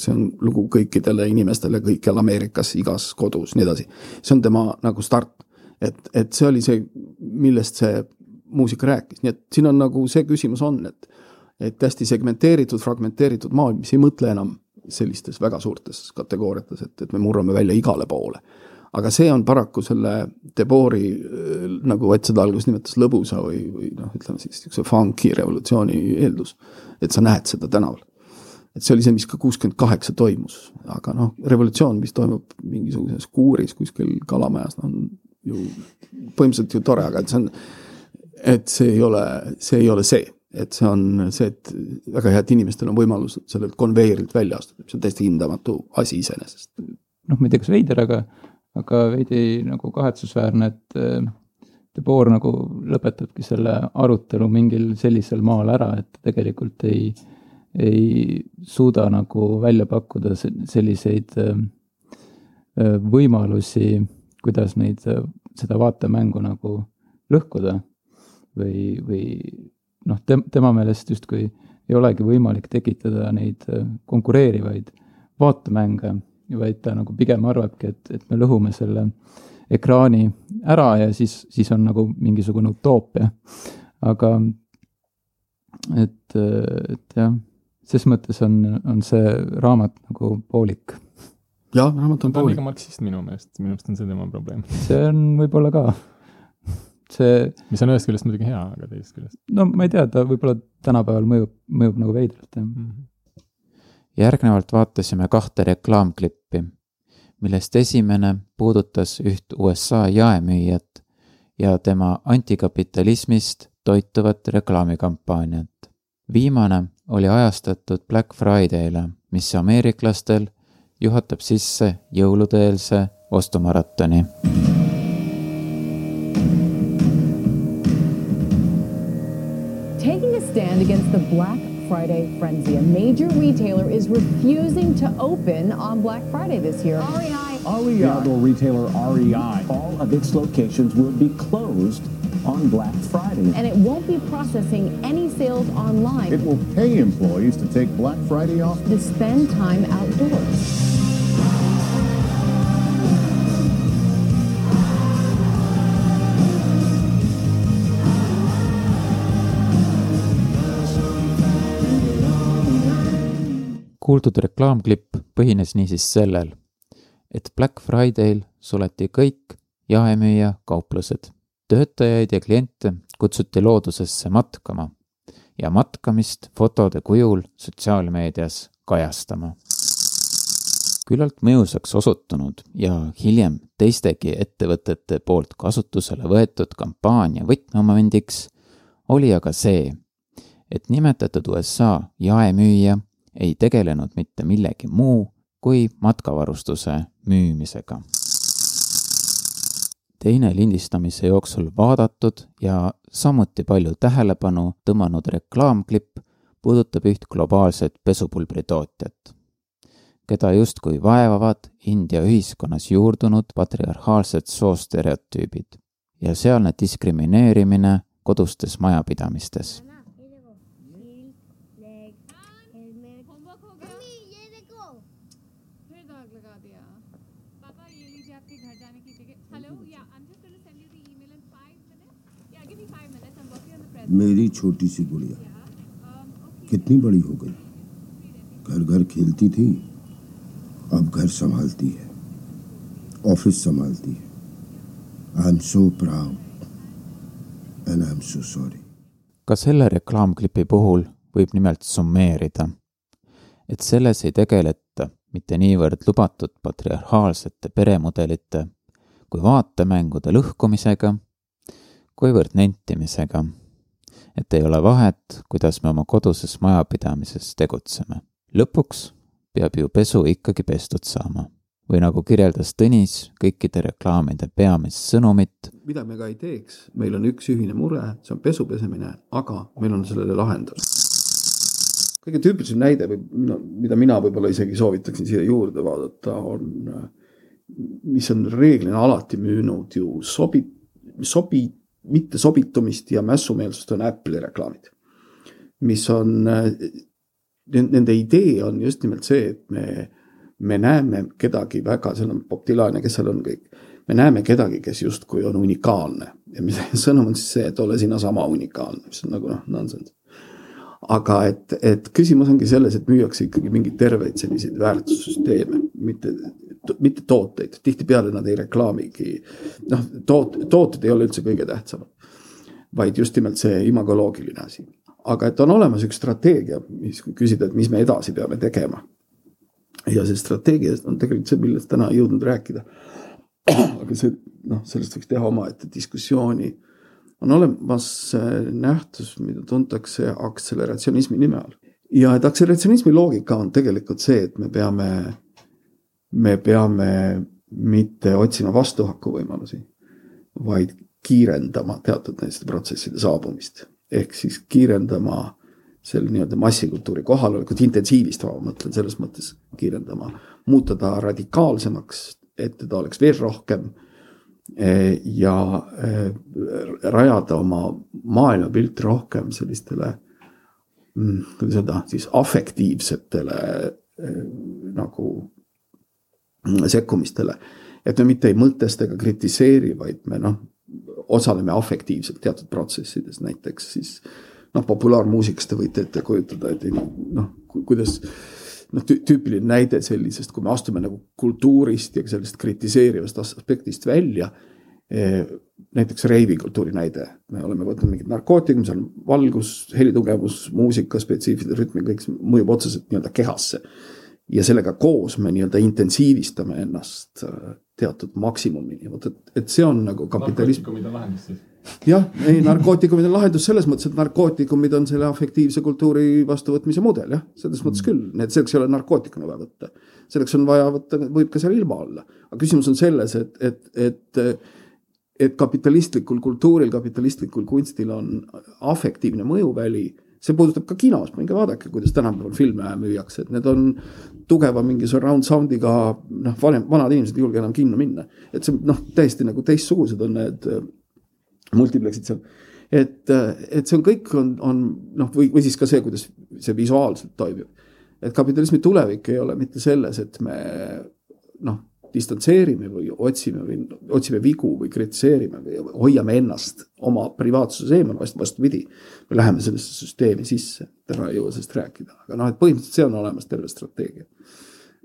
[SPEAKER 2] see on lugu kõikidele inimestele kõikjal Ameerikas, igas kodus, nii edasi. see on tema nagu start. et, et see oli see, millest see muusika rääkis, nii et siin on nagu see küsimus on, et et hästi segmenteeritud, fragmenteeritud maailm, mis ei mõtle enam sellistes väga suurtes kategooriates, et, et me murrame välja igale poole. aga see on paraku selle Debori, nagu Ott seda alguses nimetas, lõbusa või, või noh, ütleme siis niisuguse funky revolutsiooni eeldus, et sa näed seda tänaval. et see oli see, mis ka kuuskümmend kaheksa toimus, aga noh, revolutsioon, mis toimub mingisuguses kuuris kuskil Kalamajas, no on ju põhimõtteliselt ju tore, aga et see on, et see ei ole, see ei ole see et see on see, et väga hea, et inimestel on võimalus sellelt konveierilt välja astuda, see on täiesti hindamatu asi iseenesest.
[SPEAKER 4] noh, ma ei tea, kas veider, aga, aga veidi nagu kahetsusväärne, et äh, Debord nagu lõpetabki selle arutelu mingil sellisel maal ära, et tegelikult ei, ei suuda nagu välja pakkuda selliseid äh,
[SPEAKER 1] võimalusi, kuidas neid, seda vaatemängu nagu lõhkuda või, või noh, tema meelest justkui ei olegi võimalik tekitada neid konkureerivaid vaatemänge, vaid ta nagu pigem arvabki, et, et me lõhume selle ekraani ära ja siis, siis on nagu mingisugune utoopia. aga et, et jah, ses mõttes on, on see raamat nagu poolik.
[SPEAKER 2] jah, raamat on
[SPEAKER 3] ta on
[SPEAKER 2] poolik.
[SPEAKER 3] liiga marksist minu meelest, minu arust on see tema probleem.
[SPEAKER 1] see on võib-olla ka, see,
[SPEAKER 3] mis on ühest küljest muidugi hea, aga teisest küljest
[SPEAKER 1] no ma ei tea, ta võib-olla tänapäeval mõjub, mõjub nagu veidralt, jah.
[SPEAKER 3] mm. -hmm.
[SPEAKER 1] järgnevalt vaatasime kahte reklaamklippi, millest esimene puudutas üht USA jaemüüjat ja tema antikapitalismist toituvat reklaamikampaaniat. viimane oli ajastatud Black Friday'le, mis ameeriklastel juhatab sisse jõuludeelse ostumaratoni.
[SPEAKER 5] Stand against the Black Friday frenzy, a major retailer is refusing to open on Black Friday this year. REI
[SPEAKER 6] The outdoor retailer REI, all of its locations will be closed on Black Friday.
[SPEAKER 5] and it won't be processing any sales online
[SPEAKER 7] It will pay employees to take Black Friday off
[SPEAKER 5] to spend time outdoors.
[SPEAKER 1] Kuuldud reklaamklipp põhines niisiis sellel, et Black Friday'l suleti kõik jaemüüja kauplused. töötajaid ja kliente kutsuti loodusesse matkama ja matkamist fotode kujul sotsiaalmeedias kajastama. küllalt mõjusaks osutunud ja hiljem teistegi ettevõtete poolt kasutusele võetud kampaania võtmemomendiks oli aga see, et nimetatud USA jaemüüja ei tegelenud mitte millegi muu kui matkavarustuse müümisega. teine lindistamise jooksul vaadatud ja samuti palju tähelepanu tõmmanud reklaamklipp puudutab üht globaalset pesupulbritootjat, keda justkui vaevavad India ühiskonnas juurdunud patriarhaalsed soostereotüübid ja sealne diskrimineerimine kodustes majapidamistes
[SPEAKER 8] मेरी छोटी सी गुड़िया कितनी बड़ी हो गई घर घर खेलती थी अब घर संभालती है ऑफिस संभालती है I am so proud and I am so sorry
[SPEAKER 1] ka selle reklaamklipi puhul võib nimelt summeerida, et selles ei tegeleta mitte niivõrd lubatud patriarhaalsete peremudelite kui vaatemängude lõhkumisega, kuivõrd nentimisega, et ei ole vahet, kuidas me oma koduses majapidamises tegutseme. lõpuks peab ju pesu ikkagi pestud saama. või nagu kirjeldas Tõnis kõikide reklaamide peamist sõnumit,
[SPEAKER 2] mida me ka ei teeks, meil on üks ühine mure, see on pesu pesemine, aga meil on sellele lahendus. kõige tüüpilisem näide või no, mida mina võib-olla isegi soovitaksin siia juurde vaadata, on, mis on reeglina alati müünud ju sobi, sobi, mitte sobitumist ja mässumeelsust, on Apple'i reklaamid. mis on, nende idee on just nimelt see, et me, me näeme kedagi väga, seal on Bob Dylan ja kes seal on kõik me näeme kedagi, kes justkui on unikaalne ja mis sõnum on siis see, et ole sina sama unikaalne, mis on nagu noh, nonsense. aga et, et küsimus ongi selles, et müüakse ikkagi mingeid terveid selliseid väärtussüsteeme, mitte, mitte tooteid, tihtipeale nad ei reklaamigi. noh, toot-, tooted ei ole üldse kõige tähtsamad, vaid just nimelt see imagoloogiline asi. aga et on olemas üks strateegia, mis, kui küsida, et mis me edasi peame tegema. ja see strateegia on tegelikult see, millest täna ei jõudnud rääkida aga see, noh, sellest võiks teha omaette diskussiooni. on olemas äh, nähtus, mida tuntakse akseleratsionismi nime all. ja et akseleratsionismi loogika on tegelikult see, et me peame, me peame mitte otsima vastuhakuvõimalusi, vaid kiirendama teatud nende protsesside saabumist. ehk siis kiirendama selle nii-öelda massikultuuri kohalolekut, intensiivistama, ma mõtlen selles mõttes kiirendama, muuta ta radikaalsemaks et teda oleks veel rohkem eh, ja eh, rajada oma maailmapilt rohkem sellistele mm, kuidas öelda, siis afektiivsetele eh, nagu sekkumistele. et me mitte ei mõtesta ega kritiseeri, vaid me noh, osaleme afektiivselt teatud protsessides, näiteks siis noh, populaarmuusikas te võite ette kujutada, et noh, kuidas noh, tüüpiline näide sellisest, kui me astume nagu kultuurist ja sellest kritiseerivast aspektist välja. Eh, näiteks reivikultuuri näide, me oleme võtnud mingid narkootikumid, seal valgus, helitugevus, muusika, spetsiifiline rütm ja kõik see mõjub otseselt nii-öelda kehasse. Ja sellega koos me nii-öelda intensiivistame ennast äh, teatud maksimumini, vot et, et see on nagu kapitalism.
[SPEAKER 3] narkootikumid on lahendus siis.
[SPEAKER 2] Jah, ei narkootikumid on lahendus selles mõttes, et narkootikumid on selle afektiivse kultuuri vastuvõtmise mudel jah, selles mõttes küll, nii et selleks ei ole narkootikumi vaja võtta. selleks on vaja võtta, võib ka seal ilma olla, aga küsimus on selles, et, et, et et kapitalistlikul kultuuril, kapitalistlikul kunstil on afektiivne mõjuväli see puudutab ka kinos, minge vaadake, kuidas tänapäeval filme müüakse, et need on tugeva mingi surround sound'iga, noh, vanem, vanad inimesed ei julge enam kinno minna. et see noh, täiesti nagu teistsugused on need multiplexid seal. et, et see on kõik on, on noh, või, või siis ka see, kuidas see visuaalselt toimib. et kapitalismi tulevik ei ole mitte selles, et me noh, distantseerime või otsime või otsime vigu või kritiseerime või hoiame ennast oma privaatsuses eemal, vast vastupidi. me läheme sellesse süsteemi sisse, täna ei jõua sellest rääkida, aga noh, et põhimõtteliselt see on olemas terve strateegia.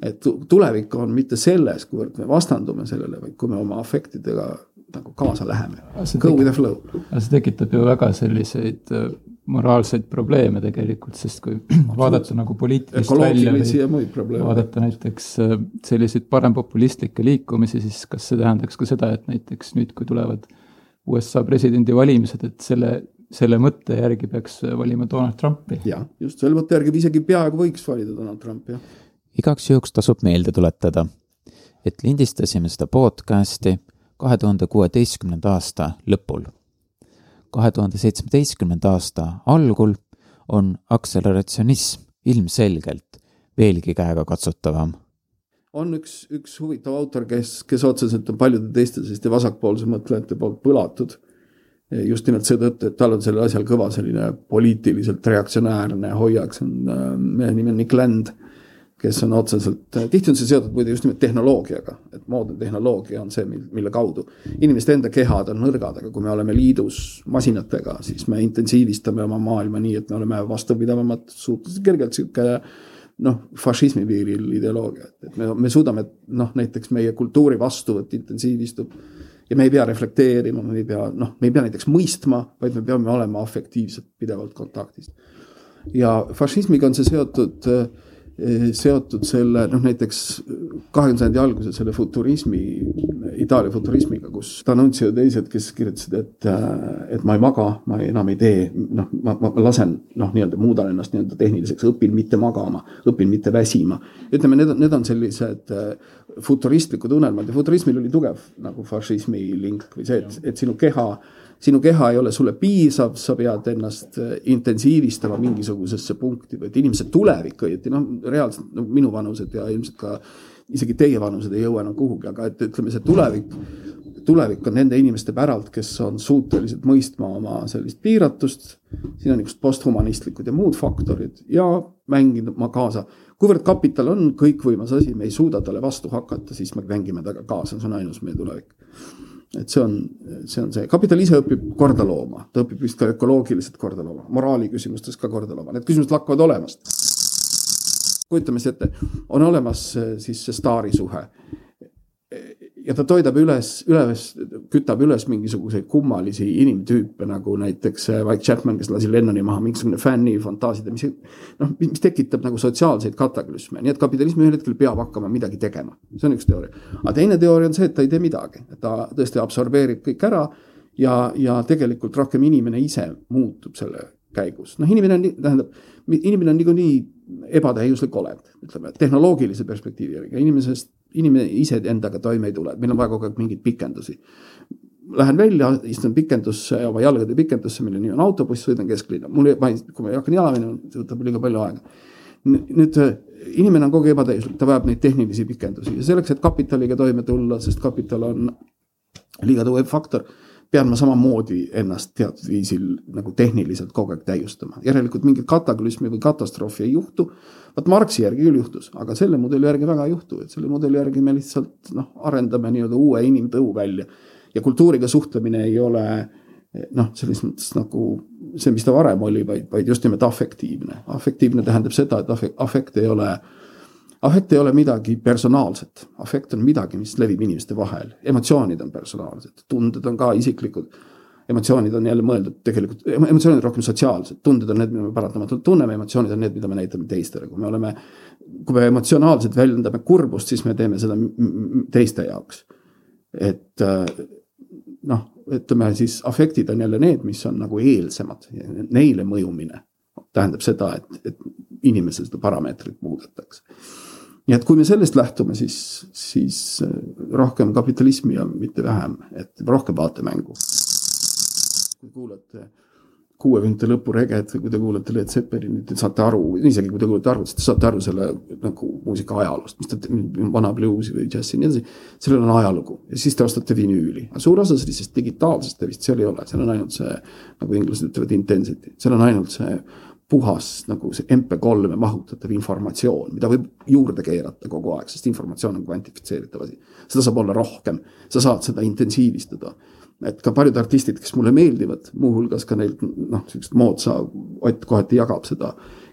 [SPEAKER 2] et tulevik on mitte selles, kuivõrd me vastandume sellele, vaid kui me oma afektidega nagu kaasa läheme. Go with the flow.
[SPEAKER 4] see tekitab ju väga selliseid äh, moraalseid probleeme tegelikult, sest kui vaadata nagu poliitilist välja või vaadata näiteks äh, selliseid parempopulistlikke liikumisi, siis kas see tähendaks ka seda, et näiteks nüüd, kui tulevad USA presidendivalimised, et selle, selle mõtte järgi peaks valima Donald Trumpi?
[SPEAKER 2] jah, just selle mõtte järgi isegi peaaegu võiks valida Donald Trumpi, jah.
[SPEAKER 4] igaks juhuks tasub meelde tuletada, et lindistasime seda podcast'i kahe tuhande kuueteistkümnenda aasta lõpul. Kahe tuhande seitsmeteistkümnenda aasta algul on akseleratsionism ilmselgelt veelgi käegakatsutavam.
[SPEAKER 2] on üks, üks huvitav autor, kes, kes otseselt on paljude teiste selliste vasakpoolse mõtlejate poolt põlatud. just nimelt seetõttu, et tal on sellel asjal kõva selline poliitiliselt reaktsionäärne hoiak, see on äh, mehe nimi on Nick Land kes on otseselt, tihti on see seotud muide just nimelt tehnoloogiaga, et moodne tehnoloogia on see, mille kaudu. inimeste enda kehad on nõrgad, aga kui me oleme liidus masinatega, siis me intensiivistame oma maailma nii, et me oleme vastupidavamad, suhteliselt kergelt sihuke noh, fašismi piiril ideoloogia, et me, me suudame, noh, näiteks meie kultuuri vastuvõtt intensiivistub. ja me ei pea reflekteerima, me ei pea, noh, me ei pea näiteks mõistma, vaid me peame olema afektiivselt pidevalt kontaktis. ja fašismiga on see seotud äh, seotud selle noh, näiteks kahekümnenda sajandi alguses selle futurismi, Itaalia futurismiga, kus D'Annunzio ja teised, kes kirjutasid, et, äh, et ma ei maga, ma enam ei tee, noh, ma, ma lasen noh, nii-öelda muudan ennast nii-öelda tehniliseks, õpin mitte magama, õpin mitte väsima. ütleme, need on, need on sellised äh, futuristlikud unelmad ja futurismil oli tugev nagu fašismi link või see, et, et sinu keha sinu keha ei ole sulle piisav, sa pead ennast äh, intensiivistama mingisugusesse punkti või et inimese tulevik õieti noh, reaalselt no, minu vanused ja ilmselt ka isegi teie vanused ei jõua enam kuhugi, aga et ütleme, see tulevik, tulevik on nende inimeste päralt, kes on suutelised mõistma oma sellist piiratust. siin on niisugused posthumanistlikud ja muud faktorid ja mängima kaasa. kuivõrd kapital on kõikvõimas asi, me ei suuda talle vastu hakata, siis me mängime temaga kaasa, see on ainus meie tulevik et see on, see on see, kapital ise õpib korda looma, ta õpib vist ka ökoloogiliselt korda looma, moraali küsimustes ka korda looma, need küsimused lakkavad olemast. kujutame siis ette, on olemas eh, siis see staarisuhe ja ta toidab üles, üles, kütab üles mingisuguseid kummalisi inimtüüpe nagu näiteks Mike Chapman, kes lasi Lennoni maha, mingisugune fänni fantaasiad, mis noh, mis tekitab nagu sotsiaalseid kataklüsme, nii et kapitalism ühel hetkel peab hakkama midagi tegema, see on üks teooria. aga teine teooria on see, et ta ei tee midagi, ta tõesti absorbeerib kõik ära ja, ja tegelikult rohkem inimene ise muutub selle käigus, noh, inimene on, tähendab, inimene on niikuinii ebatäiuslik olend, ütleme tehnoloogilise perspektiivi järgi, inimesest, inimene ise endaga toime ei tule, meil on vaja kogu aeg mingeid pikendusi. Lähen välja, istun pikendusse, oma jalgade pikendusse, mille nimi on autobuss, sõidan kesklinna, mul, ma ei, kui ma hakkan jala minema, see võtab liiga palju aega. nüüd äh, inimene on kogu aeg ebatäiuslik, ta vajab neid tehnilisi pikendusi ja selleks, et kapitaliga toime tulla, sest kapital on liiga tugev faktor, pean ma samamoodi ennast teatud viisil nagu tehniliselt kogu aeg täiustama. järelikult mingit kataklüsmi või katastroofi ei juhtu. vot Marxi järgi küll juhtus, aga selle mudeli järgi väga ei juhtu, et selle mudeli järgi me lihtsalt noh, arendame nii-öelda uue inimtõu välja. ja kultuuriga suhtlemine ei ole noh, selles mõttes nagu see, mis ta varem oli, vaid, vaid just nimelt afektiivne. afektiivne tähendab seda, et afekt ei ole, afekt ei ole midagi personaalset, afekt on midagi, mis levib inimeste vahel, emotsioonid on personaalsed, tunded on ka isiklikud. emotsioonid on jälle mõeldud tegelikult, emotsioonid on rohkem sotsiaalsed, tunded on need, mida me paratamatult tunneme, emotsioonid on need, mida me näitame teistele, kui me oleme. kui me emotsionaalselt väljendame kurbust, siis me teeme seda teiste jaoks. et noh ütleme siis afektid on jälle need, mis on nagu eelsemad, neile mõjumine tähendab seda, et, et inimesel seda parameetrit muudetakse. Nii et kui me sellest lähtume, siis, siis äh, rohkem kapitalismi ja mitte vähem, et rohkem vaatemängu. kui kuulate kuuekümnendate lõpu reget või kui te kuulate Led Zeppelinit, te saate aru, isegi kui te kuulate arvutist, te saate aru selle nagu muusika ajaloost, mis ta, vana bluusi või džässi ja nii edasi. sellel on ajalugu ja siis te ostate vinüüli, aga suur osa sellisest digitaalsest vist seal ei ole, seal on ainult see, nagu inglased ütlevad, intensity, seal on ainult see puhas nagu see MP3-e mahutatav informatsioon, mida võib juurde keerata kogu aeg, sest informatsioon on kvantifitseeritav asi. seda saab olla rohkem, sa saad seda intensiivistada et ka paljud artistid, kes mulle meeldivad, muuhulgas ka neilt noh, sihukest moodsa, Ott kohati jagab seda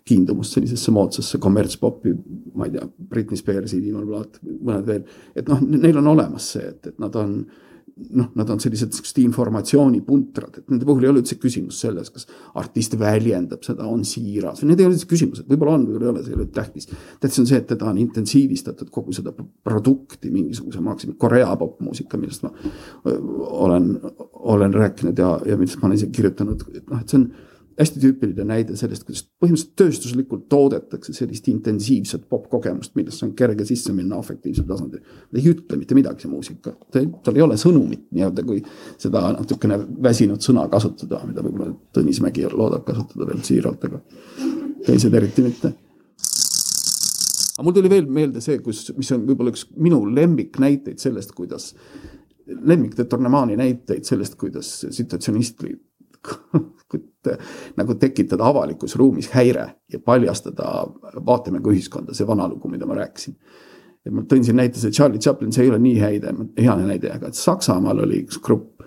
[SPEAKER 2] kiindumust sellisesse moodsasse kommertspopi, ma ei tea, Britney Spearsi, Viimal Plaat, mõned veel. et noh, neil on olemas see, et, et nad on noh, nad on sellised siuksed informatsioonipuntrad, et nende puhul ei ole üldse küsimus selles, kas artist väljendab seda, on siiras, need ei ole üldse küsimused, võib-olla on, võib-olla ei ole, see ei ole tähtis. tähtis on see, et teda on intensiivistatud kogu seda produkti mingisuguse, ma hakkasin Korea popmuusika, millest ma olen, olen rääkinud ja, ja millest ma olen isegi kirjutanud, et noh, et see on hästi tüüpiline näide sellest, kuidas põhimõtteliselt tööstuslikult toodetakse sellist intensiivset popkogemust, millesse on kerge sisse minna afektiivsel tasandil. ta ei ütle mitte midagi, see muusika, tal ei ole sõnumit nii-öelda, kui seda natukene väsinud sõna kasutada, mida võib-olla Tõnis Mägi loodab kasutada veel siiralt, aga teised eriti mitte. aga mul tuli veel meelde see, kus, mis on võib-olla üks minu lemmiknäiteid sellest, kuidas lemmik de Tornemani näiteid sellest, kuidas situatsionistlik nagu tekitada avalikus ruumis häire ja paljastada vaatemänguühiskonda, see vana lugu, mida ma rääkisin. ja ma tõin siin näite, see Charlie Chaplin, see ei ole nii häide, hea näide, aga Saksamaal oli üks grupp,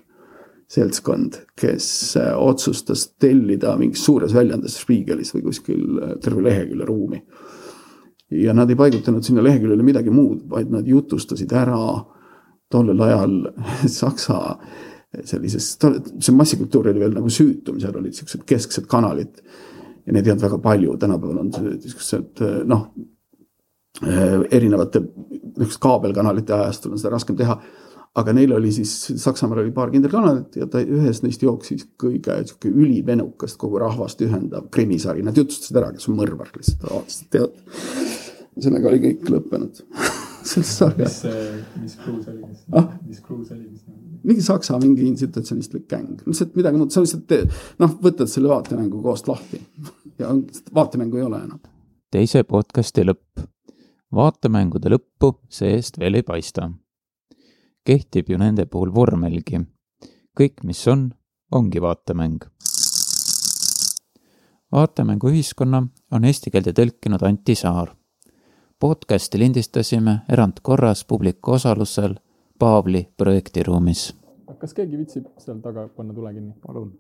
[SPEAKER 2] seltskond, kes äh, otsustas tellida mingis suures väljaandes Spiegelis või kuskil äh, terve lehekülje ruumi. ja nad ei paigutanud sinna leheküljele midagi muud, vaid nad jutustasid ära tollel ajal Saksa sellises, see massikultuur oli veel nagu süütum, seal olid siuksed kesksed kanalid. ja neid ei olnud väga palju, tänapäeval on niisugused noh, erinevate niisuguste kaabelkanalite ajastul on seda raskem teha. aga neil oli siis, Saksamaal oli paar kinderkanalit ja ta ühes neist jooksis kõige sihuke ülivenukast kogu rahvast ühendav krimisari, nad jutustasid ära, kes on mõrvar lihtsalt, vaatasid, tead. sellega oli kõik lõppenud selles sarjas.
[SPEAKER 3] mis, mis kruus oli, mis ah?, mis kruus oli, mis
[SPEAKER 2] mingi saksa mingi institutsionistlik gäng, lihtsalt midagi muud, sa lihtsalt noh, võtad selle vaatemängu koost lahti ja vaatemängu ei ole enam.
[SPEAKER 4] teise podcasti lõpp. vaatemängude lõppu see-eest veel ei paista. kehtib ju nende puhul vormelgi. kõik, mis on, ongi vaatemäng. vaatemänguühiskonna on eesti keelde tõlkinud Anti Saar. podcasti lindistasime erandkorras publiku osalusel Paavli projektiruumis.
[SPEAKER 3] kas keegi viitsib seal taga panna tule kinni?
[SPEAKER 4] palun